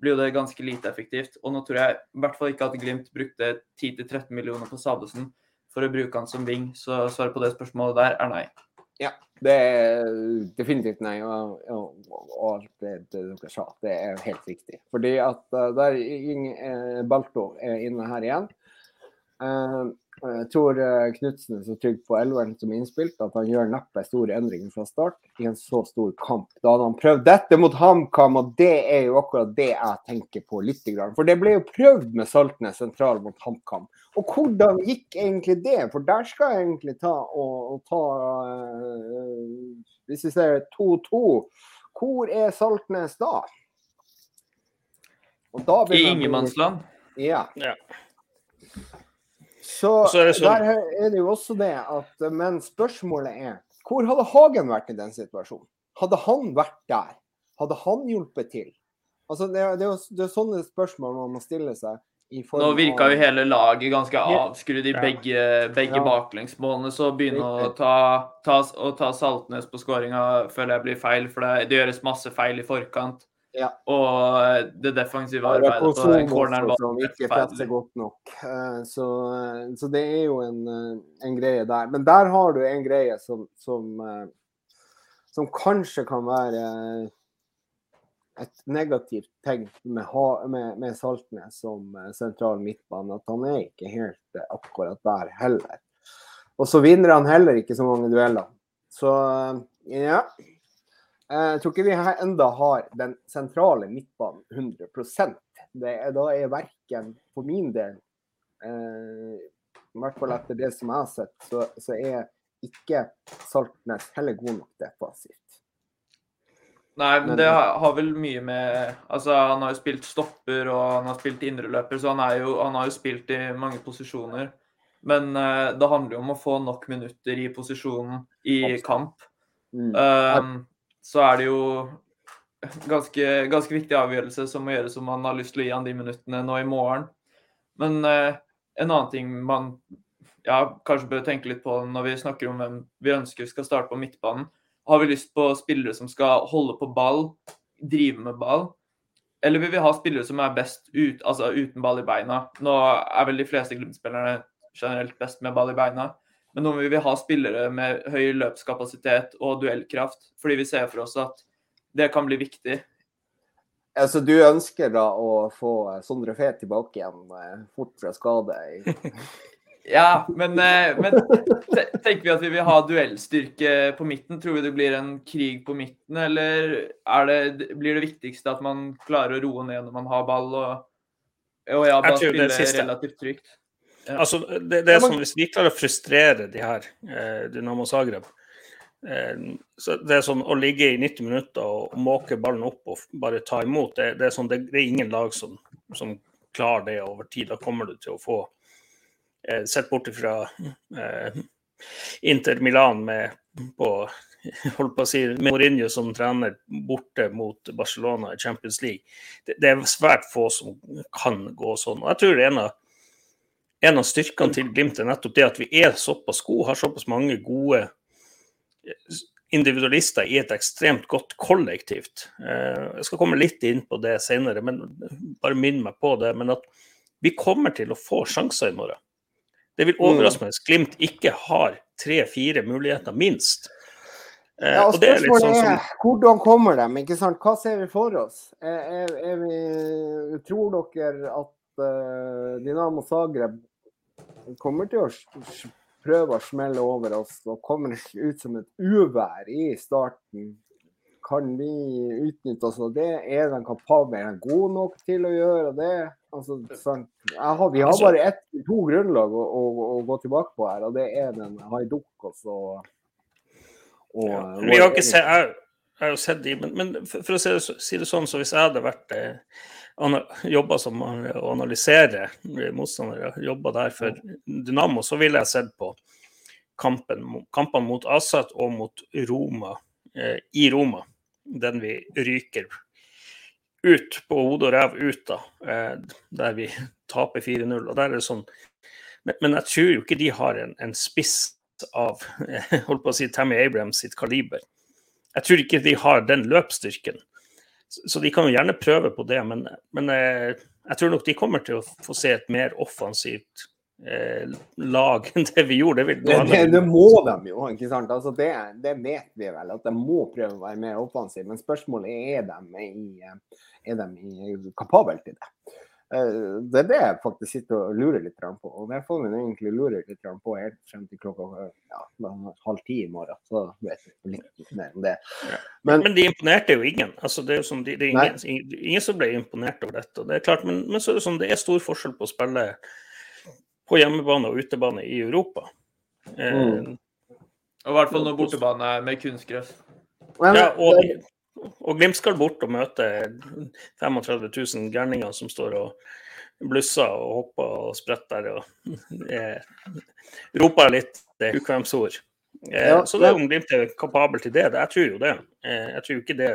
Speaker 3: blir jo det ganske lite effektivt. Og nå tror jeg i hvert fall ikke at Glimt brukte 10-13 millioner på Sabelsen for å bruke han som wing, så svaret på det spørsmålet der er nei.
Speaker 2: Ja, Det er definitivt nei. Og, og, og alt det, dere sa, det er helt riktig. Fordi at uh, der eh, Balto er inne her igjen. Eh, jeg tror uh, Knutsen er så trygg på elveren som er innspilt at han gjør neppe store endringer fra start i en så stor kamp. Da hadde han prøvd dette mot HamKam, og det er jo akkurat det jeg tenker på litt. For det ble jo prøvd med Saltnes sentral mot HamKam. Og hvordan gikk egentlig det? For der skal jeg egentlig ta og, og ta øh, Hvis vi ser 2-2, hvor er Saltnes da? Og da
Speaker 3: I ingenmannsland.
Speaker 2: Ja.
Speaker 1: Ja.
Speaker 2: Så,
Speaker 1: så er det sånn-
Speaker 2: der er det jo også det at Men spørsmålet er hvor hadde Hagen vært i den situasjonen? Hadde han vært der? Hadde han hjulpet til? Altså, det, er- det, er det er sånne spørsmål man må stille seg. I
Speaker 3: Nå virka jo hele laget ganske avskrudd i begge, begge
Speaker 2: Ja.
Speaker 3: baklengsmålene, så å begynne å ta, ta, å ta Saltnes på skåringa føler jeg blir feil, for det, det gjøres masse feil i forkant.
Speaker 2: Ja.
Speaker 3: Og det defensive arbeidet på den corneren var
Speaker 2: som ikke presser godt nok. Eh, Så, så det er jo en, eh, en greie der. Men der har du en greie som, som, eh, som kanskje kan være eh, et negativt tegn med, med, med Saltnes som eh, sentral midtbane. At han er ikke helt eh, akkurat der heller. Og så vinner han heller ikke så mange dueller. Så eh, ja. Eh, Jeg tror ikke vi enda har den sentrale midtbanen 100% det er, Da er verken for min del, eh, i hvert fall etter det som jeg har sett, så, så er ikke Saltnes heller god nok defensivt.
Speaker 3: Nei, men det har, vel mye med Altså, han har jo spilt stopper, og han har spilt indreløper, så han, jo, han har jo spilt i mange posisjoner. Men eh, det handler jo om å få nok minutter i posisjonen i kamp.
Speaker 2: Mm.
Speaker 3: Um, så er det jo ganske, ganske viktig avgjørelse som må gjøres om man har lyst til å gi han de minuttene nå i morgen. Men eh, en annen ting man ja, kanskje bør tenke litt på når vi snakker om hvem vi ønsker skal starte på midtbanen. Har vi lyst på spillere som skal holde på ball, drive med ball? Eller vil vi ha spillere som er best ut, altså uten ball i beina? Nå er vel de fleste Glimt-spillerne generelt best med ball i beina. Men nå vil vi ha spillere med høy løpskapasitet og duellkraft, fordi vi ser for oss at det kan bli viktig.
Speaker 2: Altså, du ønsker da å få Sondre Fet tilbake igjen eh, fort fra skade?
Speaker 3: Ja, men, eh, men tenker vi at vi vil ha duellstyrke på midten? Tror vi det blir en krig på midten, eller er det, blir det viktigste at man klarer å roe ned når man har ball, og, og ja, da
Speaker 1: spiller
Speaker 3: relativt trygt?
Speaker 1: Altså, det, det er sånn, Hvis vi klarer å frustrere de her, eh, Dynamo Zagreb eh, så Det er sånn å ligge i 90 minutter og måke ballen opp og bare ta imot. Det, det, er, sånn, det, det er ingen lag som, som klarer det over tid. Da kommer du til å få eh, Sett bort fra eh, Inter Milan med på holdt på å si, med Mourinho som trener borte mot Barcelona i Champions League. Det, det er svært få som kan gå sånn. Og jeg tror det er en av en av styrkene til Glimt er nettopp det at vi er såpass gode, har såpass mange gode individualister i et ekstremt godt kollektivt. Eh, jeg skal komme litt inn på det senere, men bare minn meg på det. Men at vi kommer til å få sjanser i morgen. Det vil overraske meg hvis Glimt ikke har tre-fire muligheter, minst. Eh,
Speaker 2: Ja, og
Speaker 1: og det er
Speaker 2: spørsmålet
Speaker 1: sånn som
Speaker 2: er hvordan kommer de? ikke sant? Hva ser vi for oss? Er, er, er vi, tror dere at eh, Dinamo Zagreb kommer til å prøve å smelle over oss og kommer ut som et uvær i starten? Kan vi utnytte oss av det? Er de kapable? De gode nok til å gjøre det? Altså, sånn, har, vi har
Speaker 1: Altså-
Speaker 2: bare ett, to grunnlag å, å, å gå tilbake på her, og det er den Haiduk og så og,
Speaker 1: Ja, vi har ikke sett, jeg, jeg har jo sett de, men, men for, for å si det sånn, så hvis jeg hadde vært eh, jobba som å analysere motstandere, jobba der for Dynamo, så ville jeg sett på kampen, kampene mot Asat og mot Roma eh, i Roma. Den vi ryker ut på hodet og ræv ut da, eh, der vi taper 4-0. og der er det sånn men, men jeg tror jo ikke de har en, en spiss av holdt på å si Tammy Abrams sitt kaliber. Jeg tror ikke de har den løpsstyrken. Så, de kan jo gjerne prøve på det, men, men eh, jeg tror nok de kommer til å få se et mer offensivt eh, lag enn det vi gjorde. Det,
Speaker 2: Det, det, det må de jo, ikke sant? Altså det, det vet vi vel, at de må prøve å være mer offensive. Men spørsmålet er de er de kapable til det. Eh, Det er det jeg faktisk sitter og lurer litt på. Og det får vi egentlig lure litt på helt frem til klokka ja, halv ti i morgen. Så vet vi litt mer om det.
Speaker 1: Men,
Speaker 2: Men
Speaker 1: de imponerte jo ingen. Altså, det er jo som de, det er ingen, ingen, som ble imponert over dette. og det er klart, Men, men så er det sånn, det er stor forskjell på å spille på hjemmebane og utebane i Europa. Eh,
Speaker 2: Mm.
Speaker 3: Og i hvert fall når bortebane er med kunstgress.
Speaker 1: Ja, og, og Glimt skal bort og møte 35 000 gærninger som står og blusser og hopper og spretter og eh, roper litt ukvemsord. Eh,
Speaker 2: Ja,
Speaker 1: så det er om Glimt er kapabel til det. det- Jeg tror jo det. Eh, jeg tror ikke det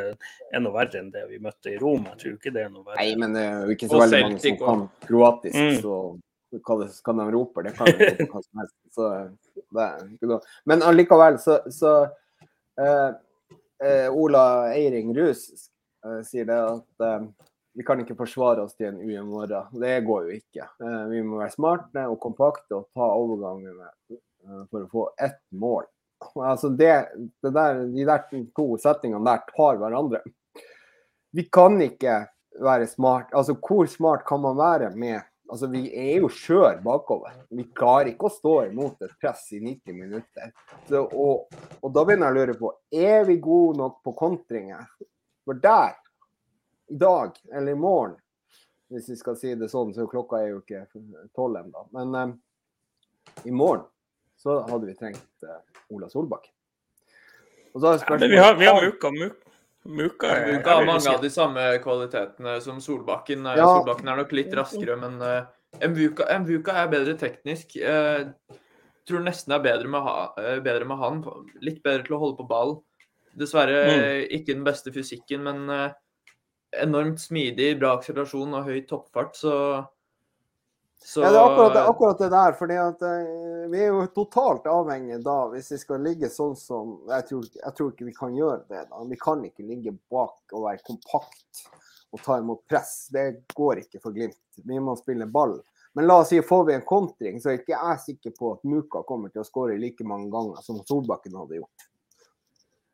Speaker 1: er noe verre enn det vi møtte i Roma. Jeg tror ikke det er noe verre.
Speaker 2: Nei, men det er jo ikke så veldig mange som kan kroatisk,
Speaker 1: Mm.
Speaker 2: så hva det- kan de rope? Det kan de rope hva som helst. Så det er ikke noe. Men allikevel, så, så eh, eh, Ola Eiring Rus eh, sier det at eh, vi kan ikke forsvare oss til en UM morgen. Det går jo ikke. Eh, vi må være smarte og kompakte og ta overgangene eh, for å få ett mål. Altså det, det der, de der to settingene der tar hverandre. Vi kan ikke være smart. Altså, hvor smart kan man være med Altså, vi er jo skjør bakover. Vi klarer ikke å stå imot et press i 90 minutter. Så, og, og da begynner jeg å lure på er vi gode nok på kontringer. For der, i dag eller i morgen, hvis vi skal si det sånn, så klokka er jo ikke tolv ennå, men eh, i morgen så hadde vi trengt eh, Ola Solbakken. Og så er
Speaker 1: Ja, vi har, vi har
Speaker 2: spørsmålet
Speaker 1: Muka. Muka, Muka er-
Speaker 3: Muka har mange av de samme kvalitetene som Solbakken. Eh,
Speaker 2: Ja.
Speaker 3: Solbakken er nok litt raskere, men uh, Mvuka, Mvuka er bedre teknisk. Jeg tror nesten det er bedre med, ha, eh, bedre med han. Litt bedre til å holde på ball. Dessverre
Speaker 1: Mm.
Speaker 3: eh, ikke den beste fysikken, men eh, enormt smidig, bra akselerasjon og høy toppfart, så, så
Speaker 2: Ja, det er akkurat akkurat det der. fordi at uh, Vi er jo totalt avhengige da, hvis vi skal ligge sånn som Jeg tror, jeg tror ikke vi kan gjøre det. da. Vi kan ikke ligge bak og være kompakt og ta imot press. Det går ikke for Glimt. Vi må spille ball. Men la oss si får vi en kontring, så er ikke jeg sikker på at Muka kommer til å skåre like mange ganger som Solbakken hadde gjort.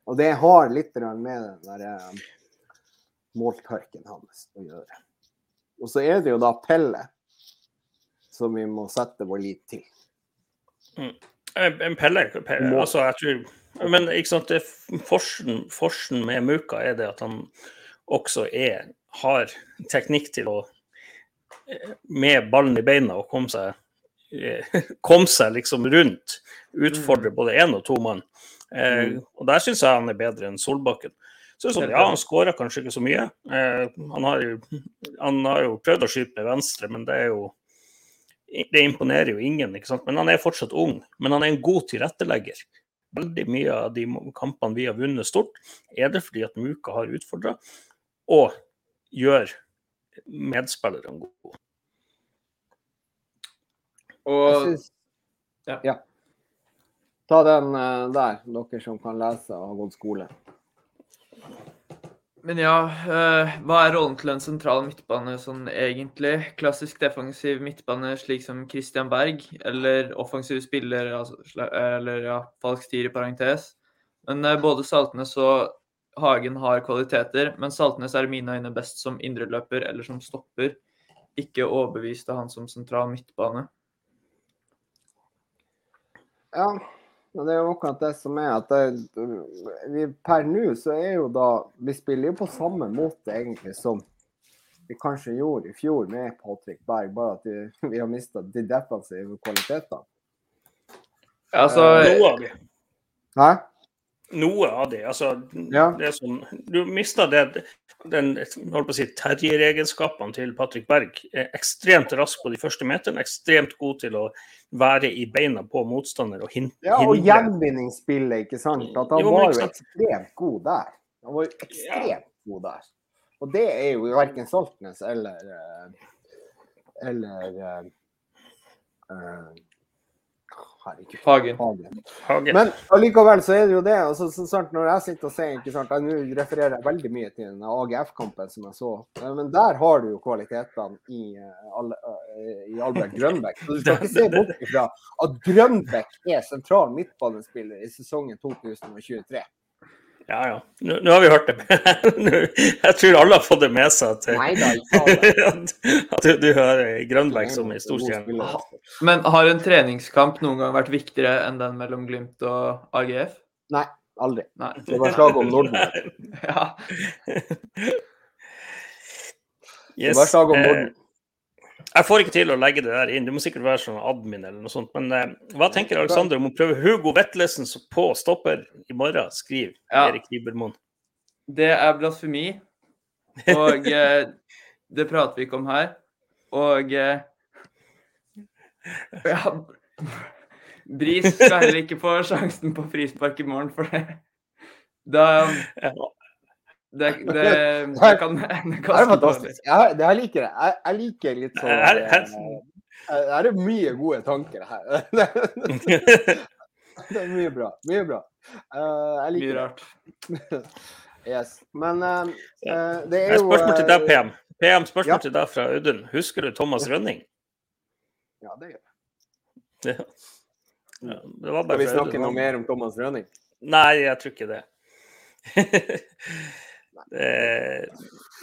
Speaker 2: Og det har litt med den der eh, måltørken hans å gjøre. Og så er det jo da Pelle som vi må sette vår lit til.
Speaker 1: En en Pelle, Pelle altså jeg tror Men ikke sant, forsen, forsen med Muka er det at han også er, har teknikk til å eh, med ballen i beina og komme seg kom seg liksom rundt. Utfordre både én og to mann. Eh,
Speaker 2: Mm.
Speaker 1: og der syns jeg han er bedre enn Solbakken. Så er sånn, ja, han skårer kanskje ikke så mye. Eh, han, har jo, han har jo prøvd å skyte med venstre, men det er jo det imponerer jo ingen, ikke sant? men han er fortsatt ung. Men han er en god tilrettelegger. Veldig mye av de kampene vi har vunnet stort, er det fordi at Muka har utfordra og gjør medspillerne gode.
Speaker 3: Og
Speaker 2: synes,
Speaker 3: Ja.
Speaker 2: ja. Ta den eh, der, dere som kan lese og har gått skole.
Speaker 3: Men ja, eh, hva er rollen til en sentral midtbane sånn egentlig? Klassisk defensiv midtbane slik som Christian Berg, eller offensiv spiller, altså, eller ja, falsk tier i parentes. Men eh, både Saltnes og Hagen har kvaliteter, men Saltnes er i mine øyne best som indreløper eller som stopper. Ikke overbevist av han som sentral midtbane.
Speaker 2: Ja, men det er jo akkurat det som er at det, vi, per nå så er jo da Vi spiller jo på samme måte egentlig som vi kanskje gjorde i fjor med Patrick Berg, bare at vi, vi har mista de defensive kvalitetene.
Speaker 3: Altså,
Speaker 1: Noe av de.
Speaker 2: Hæ?
Speaker 1: Noe av de. Altså,
Speaker 2: Ja.
Speaker 1: det er sånn, du mister det den holdt på å si, terrieregenskapene til Patrick Berg. Er ekstremt rask på de første meterne. Ekstremt god til å være i beina på motstander og hindre
Speaker 2: Ja, og gjenvinningsspillet, ikke sant. At han
Speaker 1: Jo,
Speaker 2: var jo ekstremt god der. Han var jo ekstremt god der. Og det er jo verken Saltnes eller eh, Eller uh, eh, Herregud.
Speaker 3: Hagen.
Speaker 2: Hagen.
Speaker 1: Hagen.
Speaker 2: Men allikevel så er det jo det. Altså, så sant Når jeg sitter og ser ikke sant, jeg Nå refererer jeg veldig mye til den AGF-kampen som jeg så. Eh, Men der har du jo kvalitetene i, eh, eh, i Albert Grønbæk. Så du skal ikke se bort ifra at Grønbæk er sentral midtbanespiller i sesongen 2023.
Speaker 1: Ja, ja. Nå, nå har vi hørt det. Jeg tror alle har fått det med seg at,
Speaker 2: Nei da,
Speaker 1: at, at du, du hører Grønberg som en stor stjerne.
Speaker 3: Men har en treningskamp noen gang vært viktigere enn den mellom Glimt og AGF?
Speaker 2: Nei, aldri.
Speaker 3: Nei.
Speaker 2: Det var slag om Norden.
Speaker 3: Ja.
Speaker 2: Det var slag om
Speaker 1: eh,
Speaker 2: Norden.
Speaker 1: Jeg får ikke til å legge det der inn. du må sikkert være sånn admin eller noe sånt. Men eh, hva tenker Alexander om å prøve Hugo Vetlesen på stopper i morgen? Skriv
Speaker 3: Ja.
Speaker 1: Erik Ribermoen.
Speaker 3: Det er blasfemi. Og eh, det prater vi ikke om her. Og eh, ja, Bris skal heller ikke få sjansen på frispark i morgen, for det Da. Det, det, det kan
Speaker 2: Det er fantastisk. Jeg, det jeg liker det. Jeg, jeg liker litt sånn
Speaker 1: Her-
Speaker 2: er, er er mye gode tanker her. Det er mye bra. Mye bra. Eh, jeg
Speaker 3: Mye
Speaker 2: liker det.
Speaker 3: rart.
Speaker 2: Yes. Men
Speaker 1: uh,
Speaker 2: eh, det er jo
Speaker 1: spørsmål til deg,
Speaker 2: eh,
Speaker 1: PM. PM, spørsmål
Speaker 2: Ja.
Speaker 1: til deg fra Audun. Husker du Thomas Rønning?
Speaker 2: Ja, det gjør jeg.
Speaker 1: Ja. Ja, det var
Speaker 2: Skal vi snakke noe mer om Thomas Rønning?
Speaker 1: Nei, jeg tror ikke det. Eh,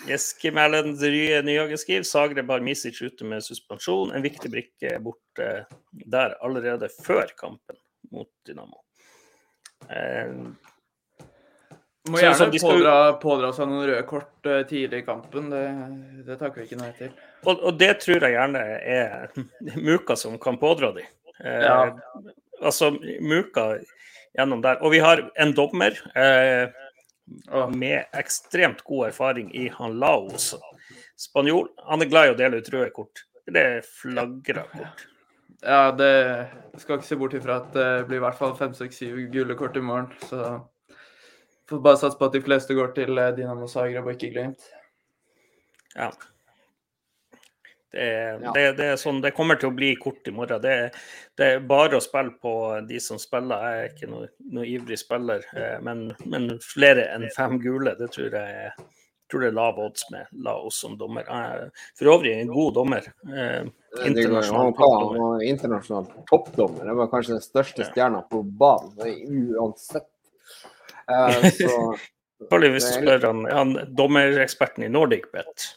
Speaker 1: Jeski Mælen Nyhagen skriver Zagreb har Misic ute med suspensjon. En viktig brikke borte der allerede før kampen mot Dynamo. Eh,
Speaker 3: Må gjerne
Speaker 1: sånn, skal-
Speaker 3: pådra, pådra seg noen røde kort uh, tidlig i kampen. Det, det takker vi ikke nei til.
Speaker 1: og, og det tror jeg gjerne er Muka som kan pådra de. Eh,
Speaker 3: Ja.
Speaker 1: Altså Muka gjennom der. Og vi har en dommer eh. Med ekstremt god erfaring i han Laos. Spanjol. Han er glad i å dele ut røde kort. Det flagrer kort.
Speaker 3: Ja, det skal ikke se bort ifra at det blir i hvert fall fem, seks, syv gule kort i morgen. Så får bare satse på at de fleste går til eh, Dinamo Zagreb og ikke Glimt.
Speaker 1: Ja. Det,
Speaker 2: Ja.
Speaker 1: det, det sånn, det kommer til å bli kort i morgen. Det, det er bare å spille på de som spiller. Jeg er ikke noe, noe ivrig spiller, eh, men, men flere enn fem gule, det tror jeg tror det er lav odds med Laos som dommer. Er For øvrig en god dommer. Eh, internasjonal toppdommer.
Speaker 2: internasjonal toppdommer. Det var kanskje den største stjerna på banen uansett. Eh, så
Speaker 1: hvis du spør han, han dommereksperten i Nordic Bet.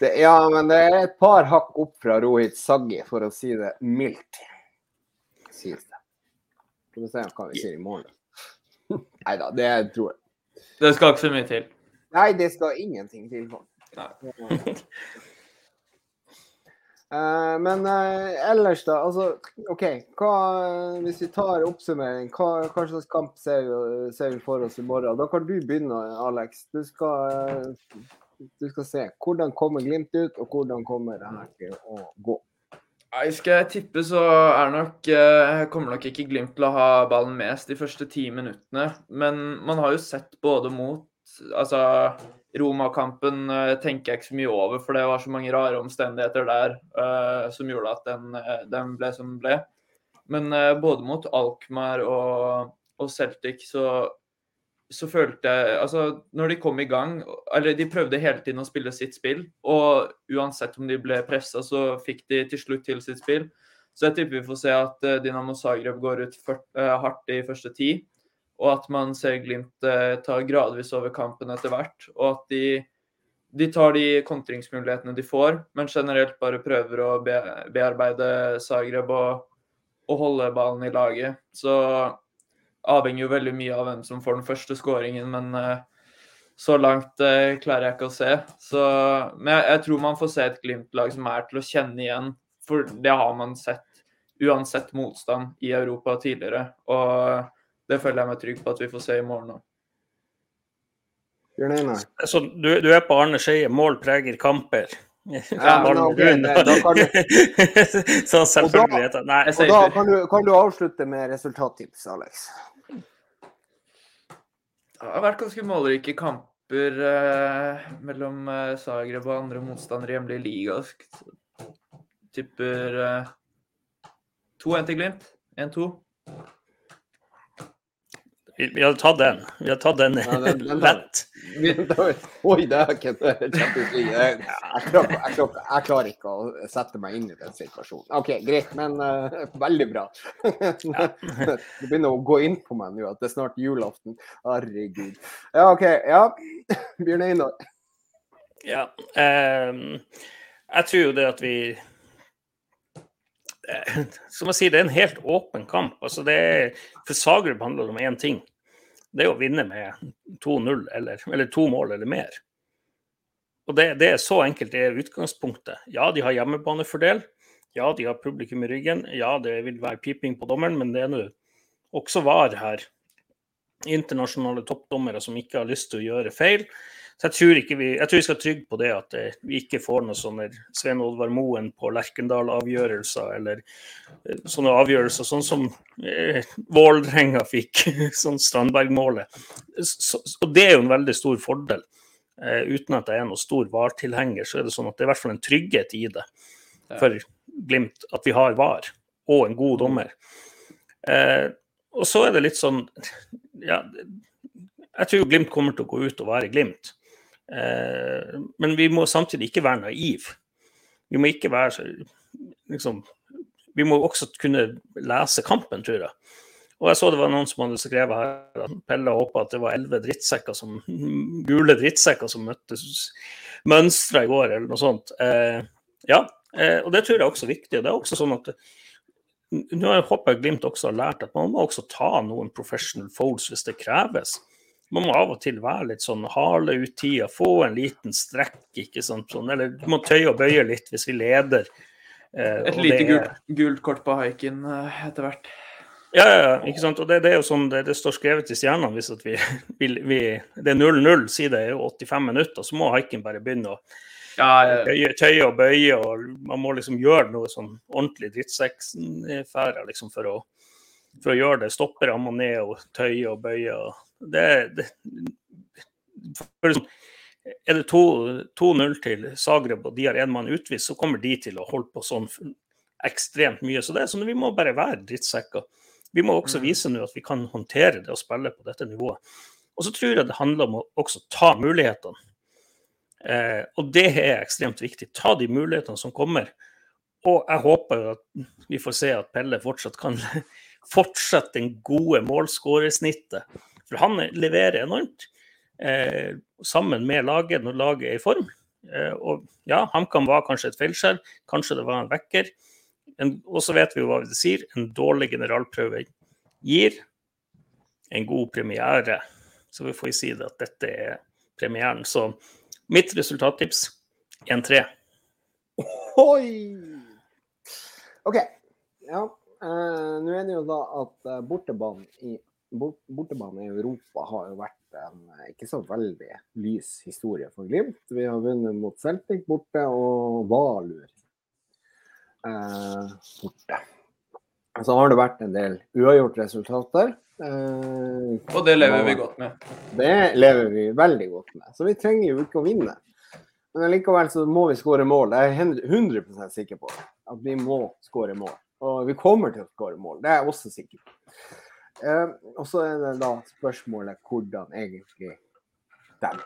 Speaker 2: Det, Ja, men det er et par hakk opp fra Rohit Saggi, for å si det mildt. Sies det. Skal vi se hva vi sier i morgen. Nei da, det tror jeg.
Speaker 3: Det skal ikke så mye til.
Speaker 2: Nei, det skal ingenting til. for.
Speaker 3: Nei.
Speaker 2: Eh, men uh, ellers, da. Altså, OK. Hva, hvis vi tar oppsummering, hva, hva slags kamp ser vi, ser vi for oss i morgen? Da kan du begynne, Alex. Du skal, eh, du skal se. Hvordan kommer Glimt ut, og hvordan kommer det her til å gå?
Speaker 3: Nei, skal jeg tippe, så er nok, eh, kommer nok ikke Glimt til å ha ballen mest de første ti minuttene. Men man har jo sett både mot Altså, Roma-kampen eh, tenker jeg ikke så mye over, for det var så mange rare omstendigheter der eh, som gjorde at den, den ble som den ble. Men eh, både mot Alkmaar og, og Celtic så, så følte jeg Altså, når de kom i gang Eller de prøvde hele tiden å spille sitt spill, og uansett om de ble pressa, så fikk de til slutt til sitt spill. Så jeg tipper vi får se at eh, Dinamo Zagreb går ut for, uh, hardt i første ti, og at man ser Glimt uh, ta gradvis over kampen etter hvert. Og at de, de tar de kontringsmulighetene de får, men generelt bare prøver å be, bearbeide Zagreb og, og holde ballen i laget. Så avhenger jo veldig mye av hvem som får den første skåringen, men eh, så langt eh, klarer jeg ikke å se. Så, men jeg, jeg tror man får se et Glimt-lag som er til å kjenne igjen, for det har man sett uansett motstand i Europa tidligere. Og det føler jeg meg trygg på at vi får se i morgen òg.
Speaker 1: Så du, du er på Arne Skeie, mål preger kamper.
Speaker 2: Ja, men ok, det- da kan
Speaker 1: Så selvfølgelig heter det Nei.
Speaker 2: Og da kan du, kan du avslutte med resultattips, Alex.
Speaker 3: Det har vært ganske målrike kamper eh, mellom eh, Zagreb og andre motstandere i hjemlig liga. Tipper eh, 2-1 til Glimt. 1-2.
Speaker 1: Vi, har hadde tatt den. Vi hadde tatt den
Speaker 2: Ja, den- den
Speaker 1: lett.
Speaker 2: Oi, det er ikke Champions League. Jeg, klarer, ikke å sette meg inn i den situasjonen. OK, greit, men uh, veldig bra. Det begynner å gå inn på meg nå at det er snart julaften. Herregud. Ja, OK. Ja. Bjørn Einar.
Speaker 1: Ja. Um, jeg tror jo det at vi Som jeg sier, det er en helt åpen kamp. Altså det er, for Zagreb handler det om én ting. Det er å vinne med 2-0 eller, eller to mål eller mer. Og det, det er så enkelt det er utgangspunktet. Ja, de har hjemmebanefordel. Ja, de har publikum i ryggen. Ja, det vil være piping på dommeren, men det er nå også VAR her. Internasjonale toppdommere som ikke har lyst til å gjøre feil. Så jeg tror, vi, jeg tror vi skal trygge på det at eh, vi ikke får noe sånne Svein Oddvar Moen på Lerkendal-avgjørelser, eller eh, sånne avgjørelser sånn som eh, Vålerenga fikk, sånn Strandberg-målet. Så, og det er jo en veldig stor fordel. Eh, uten at jeg er noen stor VAR-tilhenger, så er det sånn at det er i hvert fall en trygghet i det for Glimt at vi har VAR, og en god dommer. Eh, og så er det litt sånn Ja, jeg tror Glimt kommer til å gå ut og være Glimt. Eh, men vi må samtidig ikke være naiv. Vi må ikke være liksom, Vi må også kunne lese kampen, tror jeg. Og jeg så det var noen som hadde skrevet her at Pelle håpa at det var elleve drittsekker som, gule drittsekker som møttes mønstra i går, eller noe sånt. Eh, ja, eh, og det tror jeg er også viktig. det er også sånn at nå håper jeg Glimt også har lært at man må også ta noen professional folds hvis det kreves. Man må av og til være litt sånn hale ut tida, få en liten strekk, ikke sant. Sånn, eller du må tøye og bøye litt hvis vi leder. Eh,
Speaker 3: Et lite
Speaker 1: er-
Speaker 3: gult, gult kort på haiken eh, etter hvert.
Speaker 1: Ja, ja, ja, ikke sant. Og det, det er jo sånn det, det står skrevet i stjernene hvis vi, vi, vi Det er 0-0, sier det er jo 85 minutter, så må haiken bare begynne å
Speaker 3: Ja, ja.
Speaker 1: tøye og bøye, og man må liksom gjøre noe sånn ordentlig drittsekkfære liksom for å, for å gjøre det. Stoppe ramma ned og tøye og bøye. Og det, det liksom, Er det 2-0 til Zagreb og de har én mann utvist, så kommer de til å holde på sånn ekstremt mye. Så det er sånn, vi må bare være drittsekker. Vi må også
Speaker 3: Mm.
Speaker 1: vise nå at vi kan håndtere det og spille på dette nivået. Og så tror jeg det handler om å også ta mulighetene. Eh, og det er ekstremt viktig. Ta de mulighetene som kommer. Og jeg håper at vi får se at Pelle fortsatt kan fortsette den gode målskårersnittet. For han leverer enormt eh, sammen med laget når laget er i form. Eh, og ja, HamKam var kanskje et feilskjær, kanskje det var en vekker. Og så vet vi jo hva det sier. En dårlig generalprøve gir en god premiere. Så vi får si det at dette er premieren. Så mitt resultattips 1-3.
Speaker 2: Oi! OK. Ja. eh, Nå er det jo da at eh, bortebanen i, bortebane i Europa har jo vært en ikke så veldig lys historie for Glimt. Vi har vunnet mot Celtic borte og Valur eh, borte. Så har det vært en del uavgjort resultater. Eh,
Speaker 3: og det lever vi godt med.
Speaker 2: det lever vi veldig godt med. Så vi trenger jo ikke å vinne. Men likevel så må vi skåre mål. Jeg er 100% sikker på. At vi må skåre mål. Og vi kommer til å skåre mål, det er jeg også sikker på. Eh, og så er det da spørsmålet hvordan egentlig den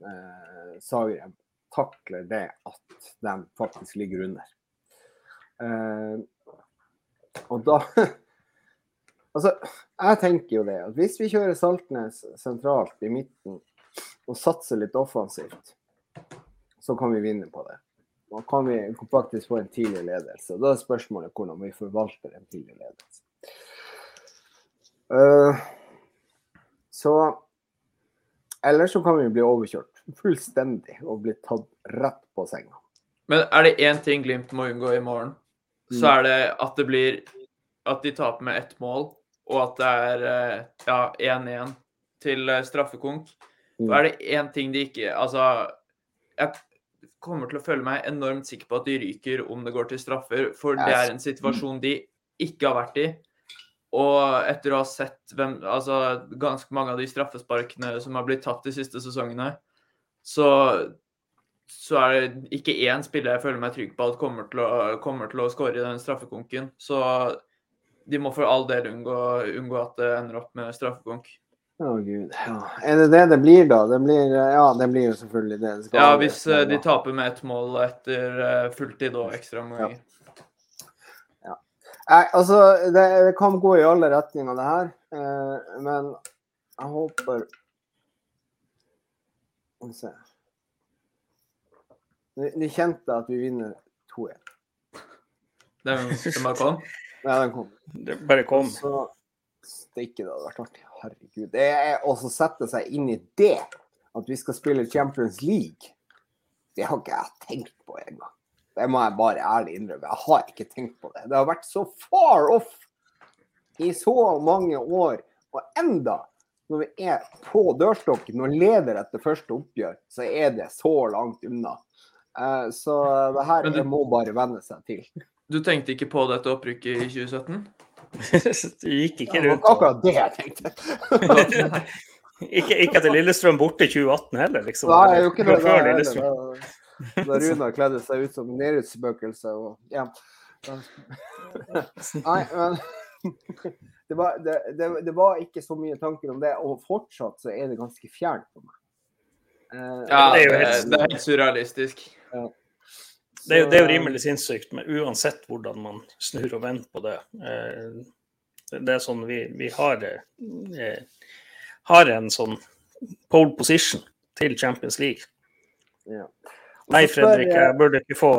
Speaker 2: eh, Zagreb takler det at de faktisk ligger under. Eh, og da Altså, jeg tenker jo det at hvis vi kjører Saltnes sentralt i midten og satser litt offensivt, så kan vi vinne på det. Da kan vi faktisk få en tidlig ledelse. Da er spørsmålet hvordan vi forvalter en tidlig ledelse. Uh, så Eller så kan vi bli overkjørt fullstendig og bli tatt rett på senga.
Speaker 3: Men er det én ting Glimt må unngå i morgen, så
Speaker 2: Mm.
Speaker 3: er det at det blir At de taper med ett mål, og at det er eh, ja, 1-1 til eh, straffekonk.
Speaker 2: Mm.
Speaker 3: Er det én ting de ikke Altså, jeg kommer til å føle meg enormt sikker på at de ryker om det går til straffer, for det er en situasjon de ikke har vært i. Og etter å ha sett hvem, altså, ganske mange av de straffesparkene som har blitt tatt de siste sesongene, så, så er det ikke én spiller jeg føler meg trygg på at kommer til å, kommer til å skåre i den straffekonken. Så de må for all del unngå, unngå at det ender opp med straffekonk.
Speaker 2: Å gud. Ja. Er det det det blir, da? Det blir, ja, det blir jo selvfølgelig det. det
Speaker 3: Ja, hvis eh, de taper med ett mål etter eh, fulltid og ekstraomganger.
Speaker 2: Nei, altså, det, det kan gå i alle retninger, det her. Eh, men jeg håper Skal vi se Nå kjente kjente at vi vinner 2-1.
Speaker 3: Den, den bare kom.
Speaker 2: Ja, den kom.
Speaker 1: Det bare kom.
Speaker 2: Så steike, det hadde vært artig. Herregud. Det er å sette seg inn i det, at vi skal spille Champions League, det har ikke jeg tenkt på engang. Det må jeg bare ærlig innrømme. Jeg har ikke tenkt på det. Det har vært så far off i så mange år. Og enda, når vi er på dørstokken og leder etter første oppgjør, så er det så langt unna. Eh, Så det her
Speaker 3: du-
Speaker 2: må bare venne seg til.
Speaker 3: Du tenkte ikke på dette opprykket i 2017?
Speaker 1: Du gikk ikke
Speaker 2: Det var
Speaker 1: rundt
Speaker 2: akkurat det jeg tenkte.
Speaker 1: ikke, ikke til Lillestrøm borte i 2018 heller, liksom.
Speaker 2: Nei, jeg gjorde ikke det.
Speaker 1: det,
Speaker 2: det,
Speaker 1: det.
Speaker 2: da, Runa kledde seg ut som nedrykksspøkelse og ja. Nei, men det var, det, det, det var ikke så mye tanker om det, og fortsatt så er det ganske fjernt for meg. Eh,
Speaker 3: Ja,
Speaker 1: det er jo helt-
Speaker 3: det er helt surrealistisk.
Speaker 1: Det er, jo- det er jo rimelig sinnssykt, men uansett hvordan man snur og vender på det. eh, Det er sånn vi, vi har, eh, har en sånn pole position til Champions League.
Speaker 2: Ja.
Speaker 1: Nei, Fredrik,
Speaker 2: jeg-
Speaker 1: burde ikke få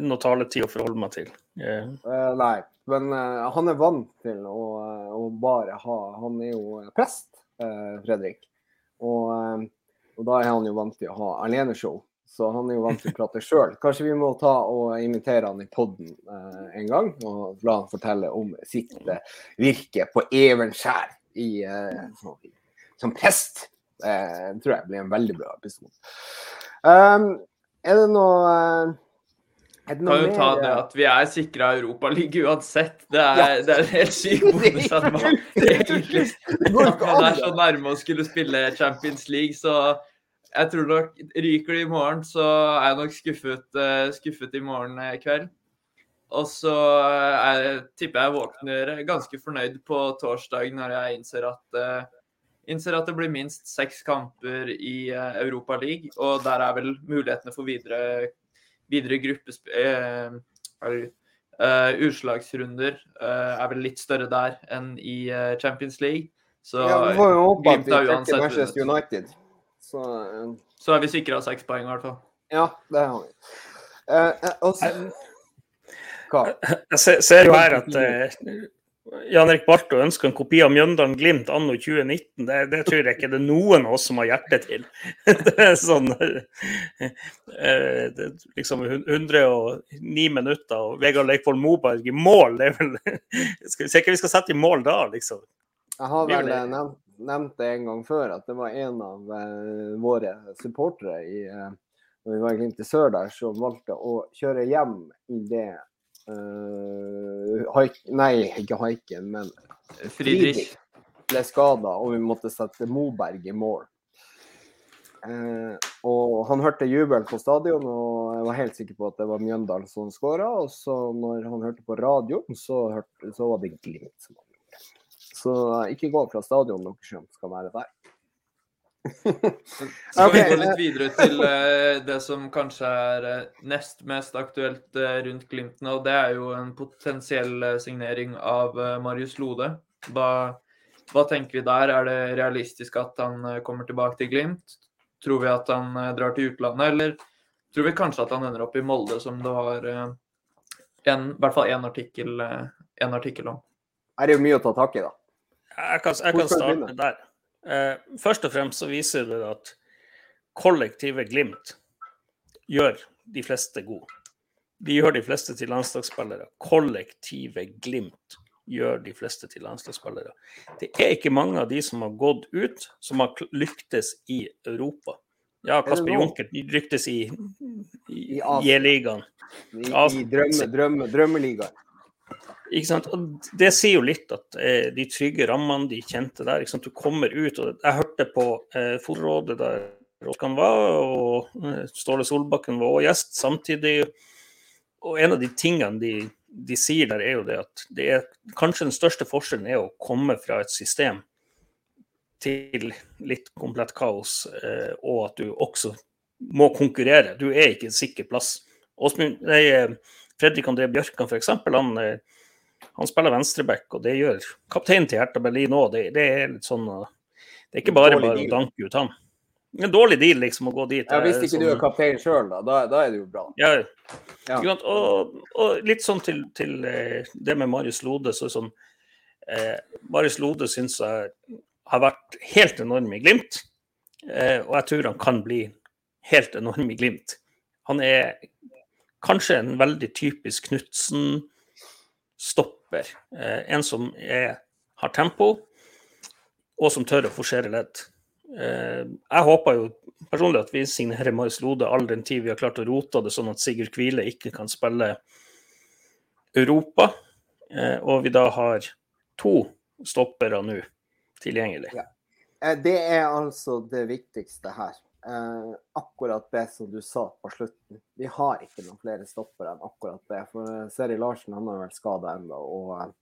Speaker 1: noe taletid å forholde meg til. Yeah.
Speaker 2: Uh, nei, men uh, han er vant til å, eh, å bare ha Han er jo prest, uh, Fredrik. Og, eh, og da er han jo vant til å ha aleneshow. Så han er jo vant til å prate sjøl. Kanskje vi må ta og invitere han i poden eh, en gang, og la han fortelle om sitt eh, virke på Evenskjær i, eh, som, som prest. Eh, tror jeg blir en veldig bra episode. Um, er det noe eh, er det noe
Speaker 3: Kan jo ta det
Speaker 2: eh,
Speaker 3: at vi er sikra Europaliga uansett. Det er, det er en helt syk bonus at man egentlig man er så nærme å skulle spille Champions League, så jeg tror nok ryker det i morgen, så er jeg nok skuffet, eh, skuffet i morgen kveld. Og så jeg, er, tipper jeg våkner ganske fornøyd på torsdag når jeg innser at eh, innser at det blir minst seks kamper i uh, Europa League, og der er vel mulighetene for videre, videre gruppesp... eh, eh, utslagsrunder uh, er vel litt større der enn i uh, Champions League. Så,
Speaker 2: ja, Vi får jo håpe at vi trekker Manchester. United. Så eh,
Speaker 3: så er vi sikra seks poeng, i hvert fall.
Speaker 2: ja, det har vi. Eh, eh, og så Hva?
Speaker 1: Jeg ser, ser jo her at eh, Jan Erik Barto ønsker en kopi av Mjøndalen Glimt anno 2019. Det, det tror jeg ikke det er noen av oss som har hjerte til. Det er sånn eh, det er Liksom 109 minutter og Vegard Leikvoll Moberg i mål. Det er vel skal vi se hva vi skal sette i mål da, liksom.
Speaker 2: Jeg har vel eh, nevnt, nevnt det en gang før, at det var en av eh, våre supportere i når vi var i Glimt i sør der, som valgte å kjøre hjem i det eh, haik, Nei, ikke haiken, men
Speaker 3: Friedrich.
Speaker 2: ble skada, og vi måtte sette Moberg i mål. Uh, og han hørte jubel på stadion, og jeg var helt sikker på at det var Mjøndalen som skåra. Og så når han hørte på radioen, så, hørte, så var det Glimt som hadde gjort det. Så ikke gå fra stadion, dere som skal være der.
Speaker 3: Skal
Speaker 2: Ok,
Speaker 3: vi gå
Speaker 2: eh,
Speaker 3: litt videre til eh, det som kanskje er eh, nest mest aktuelt eh, rundt Glimt nå, det er jo en potensiell eh, signering av eh, Marius Lode. Hva, hva tenker vi der? Er det realistisk at han eh, kommer tilbake til Glimt? Tror vi at han eh, drar til utlandet, eller tror vi kanskje at han ender opp i Molde, som det var eh, en, i hvert fall én artikkel, eh, en artikkel om?
Speaker 2: Her er jo mye å ta tak i, da.
Speaker 1: Jeg kan, jeg kan starte der. Eh, først og fremst så viser det at kollektive Glimt gjør de fleste gode. De gjør de fleste til landslagsspillere. Kollektive Glimt gjør de fleste til landslagsspillere. Det er ikke mange av de som har gått ut, som har lyktes i Europa. Ja, Kasper Junkert lyktes i, i,
Speaker 2: I
Speaker 1: J-ligaen.
Speaker 2: I,
Speaker 1: I,
Speaker 2: i drømme, drømme,
Speaker 1: det sier jo litt at eh, de trygge rammene, de kjente der? Du kommer ut og Jeg hørte på eh, Forrådet der Råkan var, og eh, Ståle Solbakken var også gjest samtidig. Og en av de tingene de, de sier der, er jo det at det er kanskje den største forskjellen er å komme fra et system til litt komplett kaos, eh, og at du også må konkurrere. Du er ikke en sikker plass. Åsmund, nei, eh, Fredrik André Bjørkan f.eks. Han, eh, han spiller venstreback, og det gjør kapteinen til Hertha Berlin òg. Det, det er litt sånn uh, Det er ikke bare bare å danke ut han. En dårlig deal, liksom, å gå dit.
Speaker 2: Ja, hvis
Speaker 1: eh,
Speaker 2: ikke
Speaker 1: sånn...
Speaker 2: du er kaptein sjøl, da, da, da er det jo bra.
Speaker 1: ja,
Speaker 2: Ja.
Speaker 1: Og, og litt sånn til, til eh, det med Marius Lode. Så sånn, eh, Marius Lode syns jeg har vært helt enorm i Glimt. Eh, og jeg tror han kan bli helt enorm i Glimt. Han er kanskje en veldig typisk Knutsen-stopper. Eh, en som er, har tempo, og som tør å forsere ledd. Eh, jeg håper jo personlig at vi signerer Marius Lode all den tid vi har klart å rote det sånn at Sigurd Kvile ikke kan spille Europa, eh, og vi da har to stoppere nå tilgjengelig.
Speaker 2: Ja. Det er altså det viktigste her. Eh, akkurat det som du sa på slutten. Vi har ikke noen flere stoppere enn akkurat det. For Seri Larsen han har vært skada ennå, og,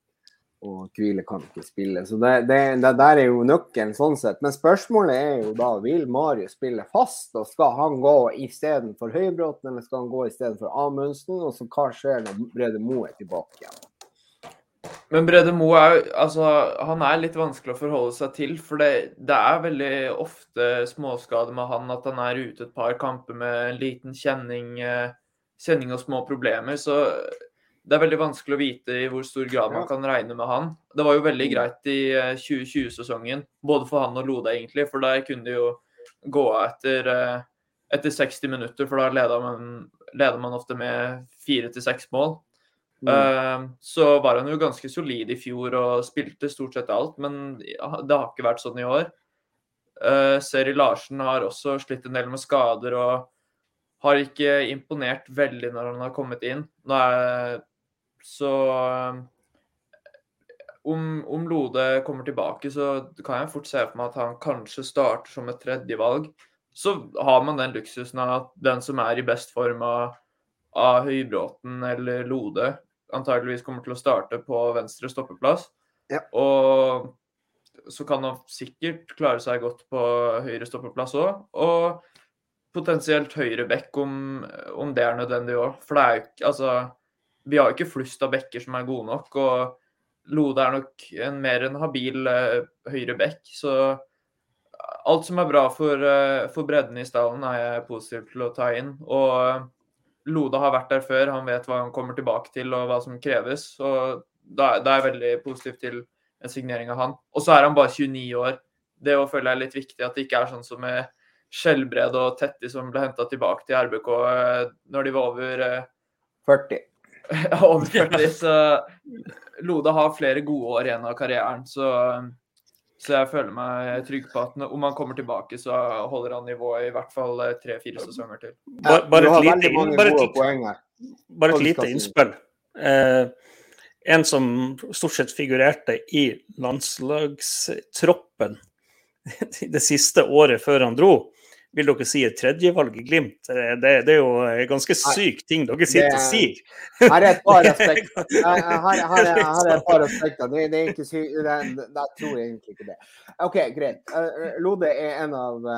Speaker 2: og Kvile kan ikke spille. Så det, det, det der er jo nøkkelen sånn sett. Men spørsmålet er jo da vil Marius spille fast, og skal han gå istedenfor Høybråten, eller skal han gå istedenfor Amundsen? Og så hva skjer når Brede Moe er tilbake igjen?
Speaker 3: Men Brede Moe er, altså, han er litt vanskelig å forholde seg til. For det, det er veldig ofte småskader med han at han er ute et par kamper med en liten kjenning, eh, kjenning og små problemer. Så det er veldig vanskelig å vite i hvor stor grad man kan regne med han. Det var jo veldig greit i eh, 2020-sesongen, både for han og Lode egentlig. For der kunne de jo gå av etter, eh, etter 60 minutter, for da leda man, leder man ofte med fire til seks mål.
Speaker 2: Mm.
Speaker 3: Eh, Så var han jo ganske solid i fjor og spilte stort sett alt, men det har ikke vært sånn i år. Uh, Seri Larsen har også slitt en del med skader og har ikke imponert veldig når han har kommet inn. Er, så eh, om, om Lode kommer tilbake, så kan jeg fort se for meg at han kanskje starter som et tredjevalg. Så har man den luksusen at den som er i best form av, av Høybråten eller Lode, antageligvis kommer til å starte på venstre stoppeplass.
Speaker 2: Ja.
Speaker 3: Og så kan han sikkert klare seg godt på høyre stoppeplass òg. Og potensielt høyre bekk om, om det er nødvendig òg. For det er jo ikke Altså, vi har jo ikke flust av bekker som er gode nok. Og Lode er nok en mer enn habil uh, høyre bekk. Så alt som er bra for, uh, for bredden i stallen, er jeg positiv til å ta inn. Og Lode har vært der før, han vet hva han kommer tilbake til og hva som kreves. Og da, da er jeg veldig positiv til en signering av han. Og så er han bare 29 år. Det å føler jeg er litt viktig, at det ikke er sånn som med Skjelbred og Tetti som ble henta tilbake til RBK eh, når de var over eh,
Speaker 2: 40.
Speaker 3: over 40. Så Lode har flere gode år igjen av karrieren. Så, så jeg føler meg trygg på at om han kommer tilbake, så holder han nivået i hvert fall eh, tre-fire sesonger til.
Speaker 1: Bare, bare et lite, bare et. Bare et lite innspill. Eh, en som stort sett figurerte i landslagstroppen det siste året før han dro, vil dere si et tredjevalg i Glimt? Det, det, er jo en ganske syk ting dere sitter og sier.
Speaker 2: Her er et par aspekter. Her, her, her, er et par aspekter. Det, det er ikke sykt. Jeg tror egentlig ikke det. OK, greit. Lode er en av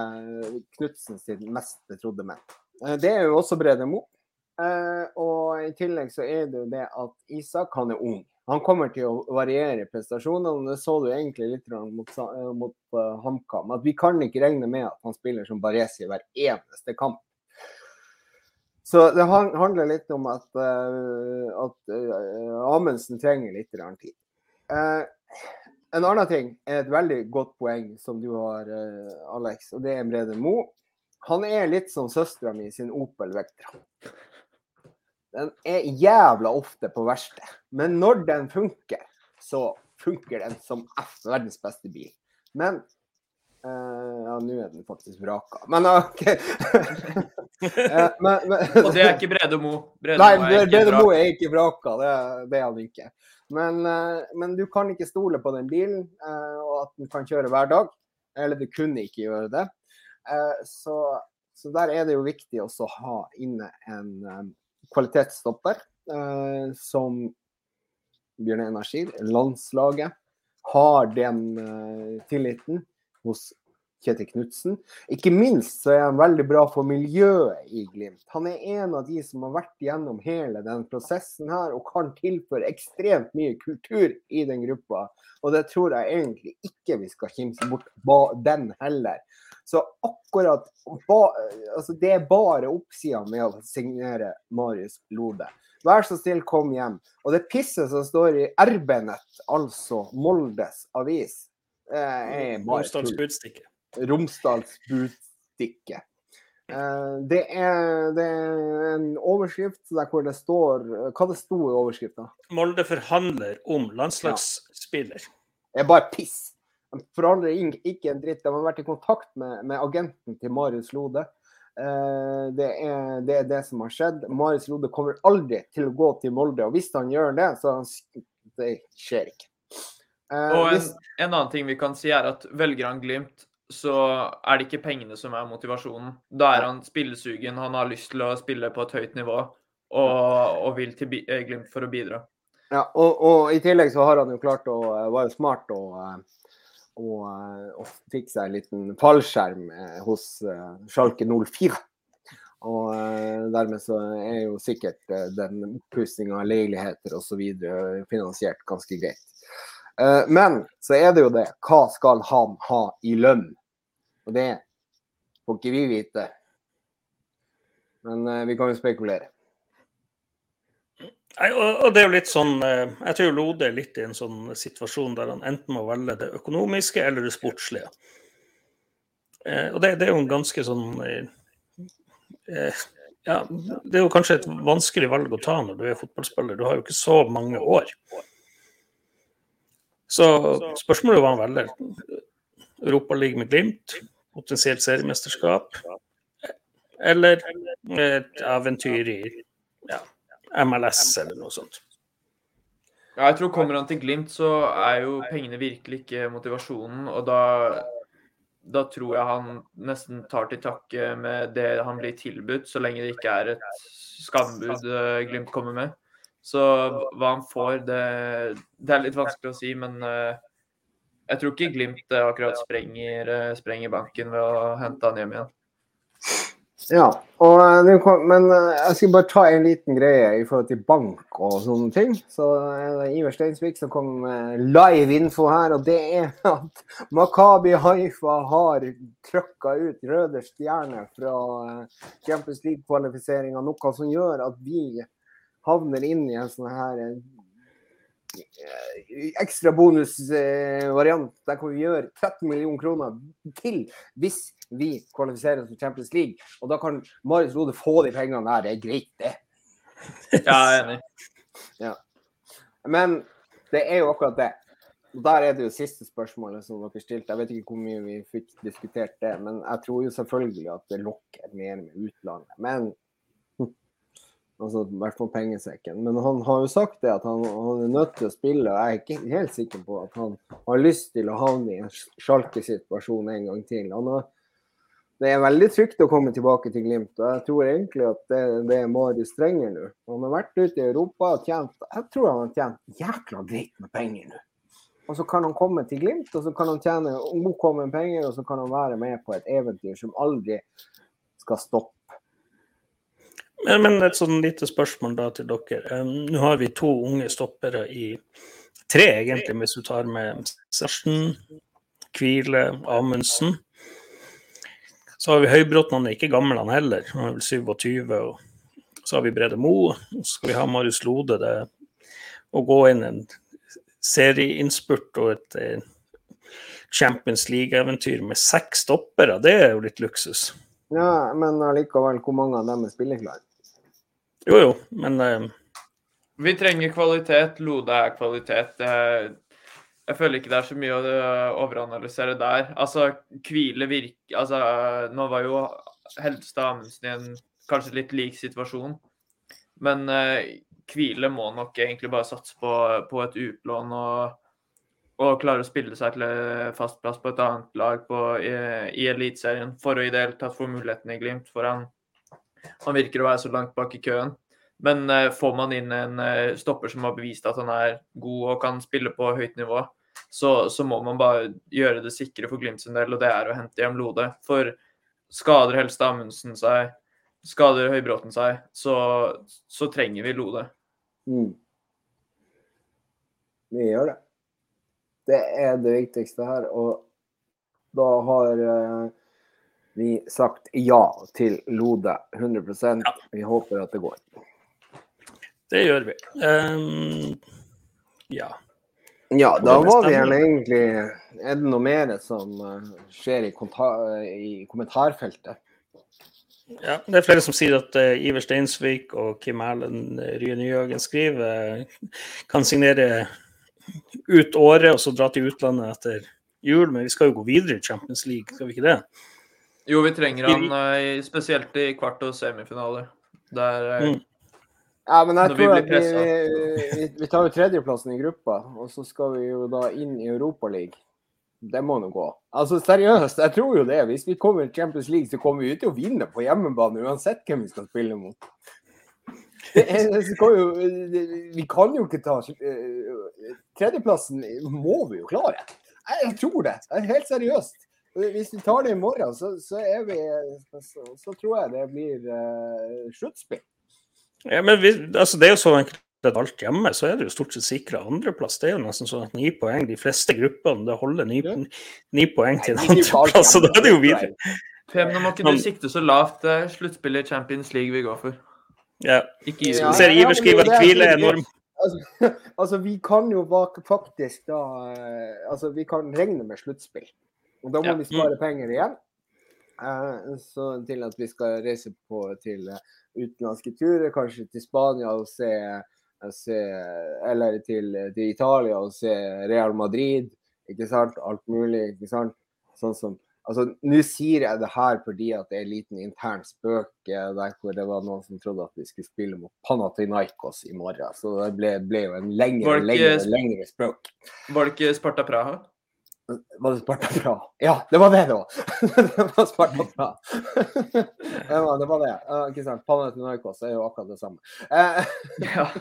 Speaker 2: Knutsen sin mest betrodde menn. Det er jo også Brede Mo. Og i tillegg så er det jo det at Isak, han er ung. Han kommer til å variere prestasjonene. Det så du egentlig litt mot, mot uh, HamKam. At vi kan ikke regne med at han spiller som Baresi hver eneste kamp. Så det handler litt om at, uh, at uh, Amundsen trenger litt tid. En annen ting er et veldig godt poeng som du har, Alex, og det er Brede Mo. Han er litt som søstera mi sin Opel Vectra. Den er jævla ofte på verksted. Men når den funker, så funker den som F, verdens beste bil. Men uh, Ja, nå er den faktisk vraka. Men OK.
Speaker 3: uh, men, men, Og det er ikke Brede Mo?
Speaker 2: nei, Brede Mo er ikke vraka. Det, det er han ikke. Men, uh, men, du kan ikke stole på den bilen, og at den kan kjøre hver dag. Eller du kunne ikke gjøre det. Så, så, der er det jo viktig også å ha inne en kvalitetsstopper, eh, som Bjørn Energi, landslaget, har den eh, tilliten hos Kjetil Knutsen. Ikke minst så er han veldig bra for miljøet i Glimt. Han er en av de som har vært gjennom hele den prosessen her og kan tilføre ekstremt mye kultur i den gruppa. Og det tror jeg egentlig ikke vi skal kimse bort den heller. Så akkurat ba, altså Det er bare oppsida med å signere Marius Lode. Vær så snill, kom hjem. Og det pisset som står i RB-nett, altså Moldes avis,
Speaker 1: eh, Romsdals Budstikke.
Speaker 2: Romsdals Budstikke. Eh, det er, det er, en overskrift der hvor det står Hva det sto i overskrifta?
Speaker 1: Molde forhandler om landslagsspiller. Ja.
Speaker 2: Det er bare piss. De forandrer ikke en dritt. De har vært i kontakt med, med agenten til Marius Lode. Eh, det, er, det, er, det som har skjedd. Marius Lode kommer aldri til å gå til Molde. Og hvis han gjør det, så det skjer ikke.
Speaker 3: Eh, og en, en, annen ting vi kan si, er at velger han Glimt, så er det ikke pengene som er motivasjonen. Da er han spillesugen, han har lyst til å spille på et høyt nivå og, og vil til eh, Glimt for å bidra.
Speaker 2: Ja, og, og, i tillegg så har han jo klart å være smart og og, eh, og fikk seg en liten fallskjerm eh, hos eh, Schalke 04. Og dermed så er jo sikkert den oppussinga av leiligheter osv. finansiert ganske greit. Men så er det jo det. Hva skal han ha i lønn? Og det får ikke vi vite. Men vi kan jo spekulere.
Speaker 1: Nei, og det er jo litt sånn, eh, Jeg tror Lode er litt i en sånn situasjon der han enten må velge det økonomiske eller det sportslige. Eh, og det, det er jo en ganske sånn eh, ja, Det er jo kanskje et vanskelig valg å ta når du er fotballspiller. Du har jo ikke så mange år. Så spørsmålet er hva han velger. Europaliga med Glimt, potensielt seriemesterskap, eller et eventyr i MLS eller noe sånt.
Speaker 3: Ja, jeg tror Kommer han til Glimt, så er jo pengene virkelig ikke motivasjonen. Og da, da tror jeg han nesten tar til takke med det han blir tilbudt, så lenge det ikke er et skambud eh, Glimt kommer med. Så hva han får, det, det er litt vanskelig å si, men uh, jeg tror ikke Glimt akkurat sprenger, sprenger banken ved å hente han hjem igjen.
Speaker 2: Ja, eh, men eh, jeg skal bare ta en liten greie i forhold til bank og sånne ting. Så er det Iver Steinsvik som kom live info her, og det er at Makabi Haifa har trykka ut røde stjerner fra eh, Champions League-kvalifiseringa, noe som gjør at vi havner inn i en sånn her ekstra bonusvariant der kan vi gjøre 13 millioner kroner til hvis vi kvalifiserer oss til Champions League. Og da kan Marius Lode få de pengene der. Det er greit, det.
Speaker 3: Ja, jeg er enig.
Speaker 2: Ja. Men det er jo akkurat det. Og Der er det jo siste spørsmålet som dere stilte. Jeg vet ikke hvor mye vi fikk diskutert det. Men jeg tror jo selvfølgelig at det lokker mer med utlandet. Men altså i hvert fall pengesekken. Men han har jo sagt det at han, han, er nødt til å spille, og jeg er ikke helt sikker på at han har lyst til å havne i en sjalkesituasjon en gang til. Han har det er veldig trygt å komme tilbake til Glimt. Og jeg tror egentlig at det, det er Marius trenger nå. Han har vært ute i Europa og tjent Jeg tror han har tjent jækla greit med penger nå. Og så kan han komme til Glimt, og så kan han tjene OK penger, og så kan han være med på et eventyr som aldri skal stoppe.
Speaker 1: Men, men et sånn lite spørsmål da til dere. Um, Nå har vi to unge stoppere i tre, egentlig, hvis du tar med Sersen, Kvile, Amundsen. Så har vi Høybråten, han er ikke gammel han heller, han er vel 27. Og så har vi Brede Moe, og så skal vi ha Marius Lode. Det å gå inn en serieinnspurt og et eh, Champions League-eventyr med seks stoppere, det er jo litt luksus.
Speaker 2: Ja, men allikevel, hvor mange av dem er spilleklare?
Speaker 1: Jo jo, men eh,
Speaker 3: Vi trenger kvalitet. Lode er kvalitet. Det- Jeg føler ikke det er så mye å øh, overanalysere der. Altså, hvile virker Altså, nå var jo Helstad Amundsen i en kanskje litt lik situasjon. Men eh, hvile må nok egentlig bare satse på, på et utlån og, og klare å spille seg til fast plass på et annet lag på, i, i Eliteserien for å i det hele tatt få muligheten i Glimt. For han, han virker å være så langt bak i køen. Men eh, får man inn en eh, stopper som har bevist at han er god og kan spille på høyt nivå, så, så må man bare gjøre det sikre for Glimt sin del, og det er å hente hjem Lode. For skader Helstad Amundsen seg, skader Høybråten seg, så, så trenger vi Lode.
Speaker 2: Mm. Vi gjør det. Det er det viktigste her. Og da har uh, vi sagt ja til Lode 100% Vi håper at det går.
Speaker 1: det gjør vi. Um, ja.
Speaker 2: Ja, da var vi egentlig Er det noe mer som eh, skjer i, i kommentarfeltet?
Speaker 1: Ja, det er flere som sier at uh, Iver Steinsvik og Kim Erlend uh, Rye Nyhagen skriver eh, kan signere ut året og så dra til utlandet etter jul, men vi skal jo gå videre i Champions League, skal vi ikke det?
Speaker 3: Jo, vi trenger han uh, spesielt i kvart- og semifinaler. Der eh,
Speaker 1: Mm.
Speaker 2: Ja, men jeg tror at vi, vi, vi tar jo tredjeplassen i gruppa, og så skal vi jo da inn i Europaligaen. Det må nå gå. Altså seriøst, jeg tror jo det. Hvis vi kommer i Champions League, så kommer vi til å vinne på hjemmebane uansett hvem vi skal spille mot. Det jo, vi kan jo ikke ta eh, Tredjeplassen må vi jo klare. Jeg, tror det. Helt seriøst. Hvis vi tar det i morgen, så, så, vi, så, så tror jeg det blir uh, sluttspill.
Speaker 1: Ja, men vi, altså, det er jo så enkelt at alt hjemme, så er det jo stort sett sikra andreplass. Det er jo nesten sånn at ni poeng, de fleste gruppene, det holder ni,
Speaker 2: Ja.
Speaker 1: ni poeng til en
Speaker 2: er
Speaker 1: andreplass, så da er det jo videre.
Speaker 3: Fem, nå må ikke du sikte så lavt. Det er sluttspillet i Champions League vi går for.
Speaker 1: Ja.
Speaker 3: Ikke
Speaker 2: Ja.
Speaker 1: Ser Iver skriver at hvile er enorm.
Speaker 2: Altså, altså, vi kan jo bak- faktisk da eh, Altså, vi kan regne med sluttspill. Og da må
Speaker 1: Ja.
Speaker 2: vi spare penger igjen. Eh, så til at vi skal reise på til eh, utenlandske turer, kanskje til Spania og se, se Eller til, til Italia og se Real Madrid, ikke sant? Alt mulig, ikke sant? Sånn som Altså, nå sier jeg det her fordi at det er en liten intern spøk eh, der hvor det var noen som trodde at vi skulle spille mot Panathinaikos i morgen. Så det ble, ble jo en lengre,
Speaker 3: ikke-
Speaker 2: lengre, lengre spøk.
Speaker 3: Var det ikke Sparta Praha?
Speaker 2: Var det Sparta bra? Ja, det var det det var! det var Sparta bra. det, var, det var det. Ja, ikke sant. Narkos er jo akkurat det samme. Eh,
Speaker 3: Ja.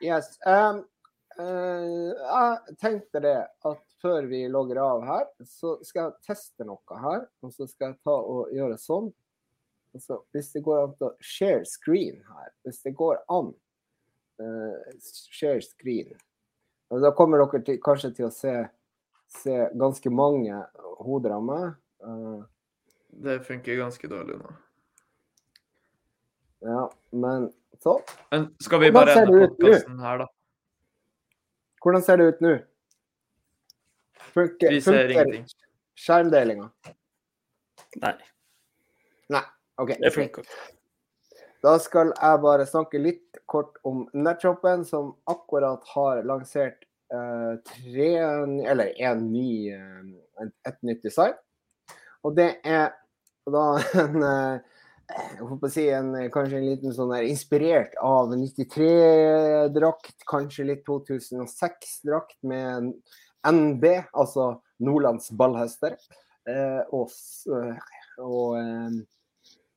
Speaker 2: Yes. Um, Uh, jeg tenkte det at før vi logger av her, så skal jeg teste noe her. Og så skal jeg ta og gjøre sånn. Så hvis det går an til å share screen her, hvis det går an uh, share screen og Da kommer dere til, kanskje til å se, se ganske mange hoder av meg. Uh,
Speaker 3: Det funker ganske dårlig nå.
Speaker 2: ja, men så
Speaker 3: Men skal vi
Speaker 2: Hvordan
Speaker 3: bare
Speaker 2: ser
Speaker 3: ende podkasten her, da?
Speaker 2: Hvordan ser det ut nå? Funker,
Speaker 3: Vi ser
Speaker 2: funker
Speaker 3: ingenting.
Speaker 2: skjermdelinga?
Speaker 1: Nei,
Speaker 2: Nei. OK.
Speaker 1: det funker.
Speaker 2: Da skal jeg bare snakke litt kort om nettshoppen, som akkurat har lansert eh, tre Eller en ny eh, et, nytt design. Og det er da en eh, jeg håper å si en, kanskje en liten sånn der inspirert av 93-drakt, kanskje litt 2006-drakt med NB, altså Nordlands ballhester. Eh, og eh, og eh,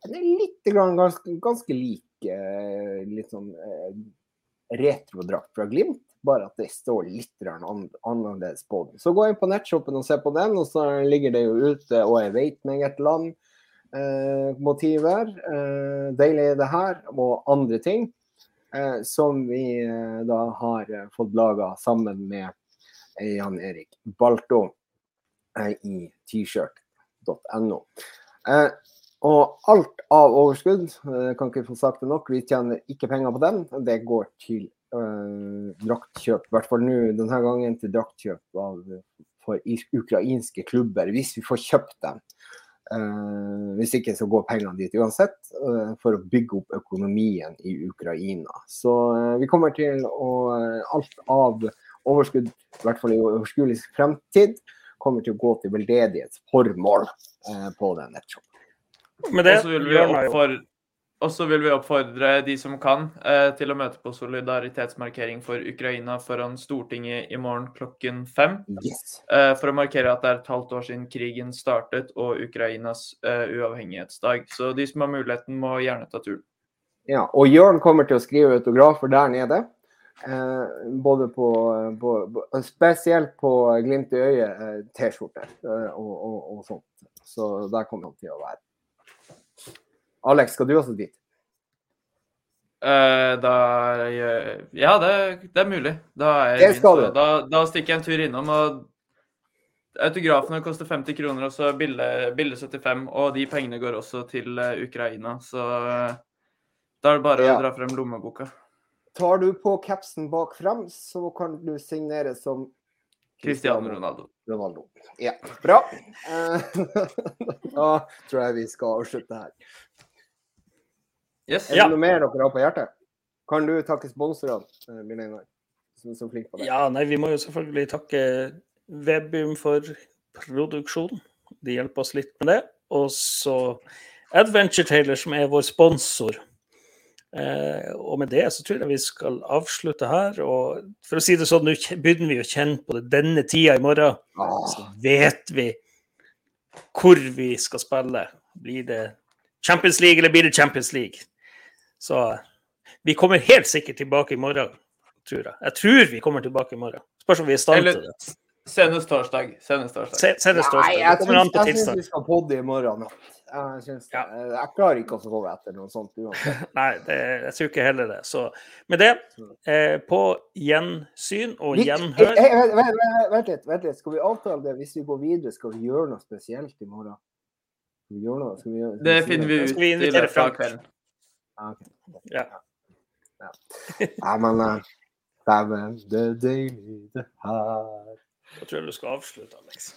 Speaker 2: den er litt grann, ganske, ganske lik eh, litt sånn eh, retrodrakt fra Glimt, bare at det står litt annerledes på den. Så gå inn på nettshoppen og se på den, og så ligger det jo ute og jeg vet meg et land. Eh, motiver. Eh, deilig det her, og andre ting. Eh, som vi eh, da har eh, fått laga sammen med Jan Erik Balto i t-shirt.no. Og alt av overskudd, eh, kan ikke få sagt det nok, vi tjener ikke penger på den. Det går til øh, draktkjøp, i hvert fall nå denne gangen til draktkjøp av, for ukrainske klubber, hvis vi får kjøpt dem. Uh, hvis ikke så går pengene dit uansett, uh, for å bygge opp økonomien i Ukraina. Så uh, vi kommer til å Alt av overskudd, i hvert fall i overskuelig fremtid, kommer til å gå til veldedighetsformål på den nettshoppen.
Speaker 1: Med det
Speaker 3: vil vi oppfordre og så vil vi oppfordre de som kan, eh, til å møte på solidaritetsmarkering for Ukraina foran Stortinget i morgen klokken fem.
Speaker 2: Yes.
Speaker 3: eh, for å markere at det er et halvt år siden krigen startet og Ukrainas eh, uavhengighetsdag. Så de som har muligheten, må gjerne ta turen.
Speaker 2: Ja, og Jørn kommer til å skrive autografer der nede. Eh, både på, på, på Spesielt på Glimt i øyet, eh, eh, og, og, og sånt. Så der kommer han til å være. Alex, skal du også dit?
Speaker 3: Uh, da eh, Ja, det, det er mulig. Da, er
Speaker 2: Det
Speaker 3: min,
Speaker 2: skal
Speaker 3: så
Speaker 2: du.
Speaker 3: da, da stikker jeg en tur innom. og Autografene koster 50 kroner, og så bilde, bilde 75. Og de pengene går også til eh, Ukraina. Så da er det bare
Speaker 2: Ja.
Speaker 3: å dra frem lommeboka.
Speaker 2: Tar du på capsen bak frem, så kan du signere som
Speaker 3: Cristiano Ronaldo.
Speaker 2: Ronaldo. Ja, bra. Da tror jeg vi skal avslutte her.
Speaker 3: Yes.
Speaker 2: Er det
Speaker 1: Ja.
Speaker 2: noe mer dere har på hjertet? Kan du takke sponsorene, eh, Bjørn Einar? Som er så flink på det.
Speaker 1: Ja, nei, vi må jo selvfølgelig takke Webium for produksjonen. De hjelper oss litt med det. Og så Adventure Taylor, som er vår sponsor. Eh, og med det så tror jeg vi skal avslutte her. Og for å si det sånn, nå begynner vi å kjenne på det denne tida i morgen. Så
Speaker 2: Ah,
Speaker 1: vet vi hvor vi skal spille. Blir det Champions League eller blir det Champions League? Så vi kommer helt sikkert tilbake i morgen, tror jeg. Jeg tror vi kommer tilbake i morgen. Spørs om vi er i stand til det.
Speaker 3: Senest torsdag. Senest torsdag.
Speaker 1: Se- Senest torsdag.
Speaker 2: Nei, jeg,
Speaker 1: jeg
Speaker 2: jeg syns vi skal podde i morgen natt. Jeg, synes,
Speaker 1: Ja.
Speaker 2: jeg, jeg klarer ikke å sove etter noe sånt uansett.
Speaker 1: Nei, det, jeg tror ikke heller det. Så med det, eh, på gjensyn og
Speaker 2: Vi-
Speaker 1: gjenhør.
Speaker 2: Vent vent- vent litt, vent litt. Skal vi avtale det hvis vi går videre? Skal vi gjøre noe spesielt i morgen? Skal vi gjøre noe? Skal vi skal
Speaker 3: Det finner vi ut
Speaker 1: vi
Speaker 3: i løpet av kvelden.
Speaker 2: Ja, ok.
Speaker 1: Ja.
Speaker 2: Ja. ja, men eh, Dæven, det er deilig det her.
Speaker 1: Da tror jeg du skal avslutte, Alex.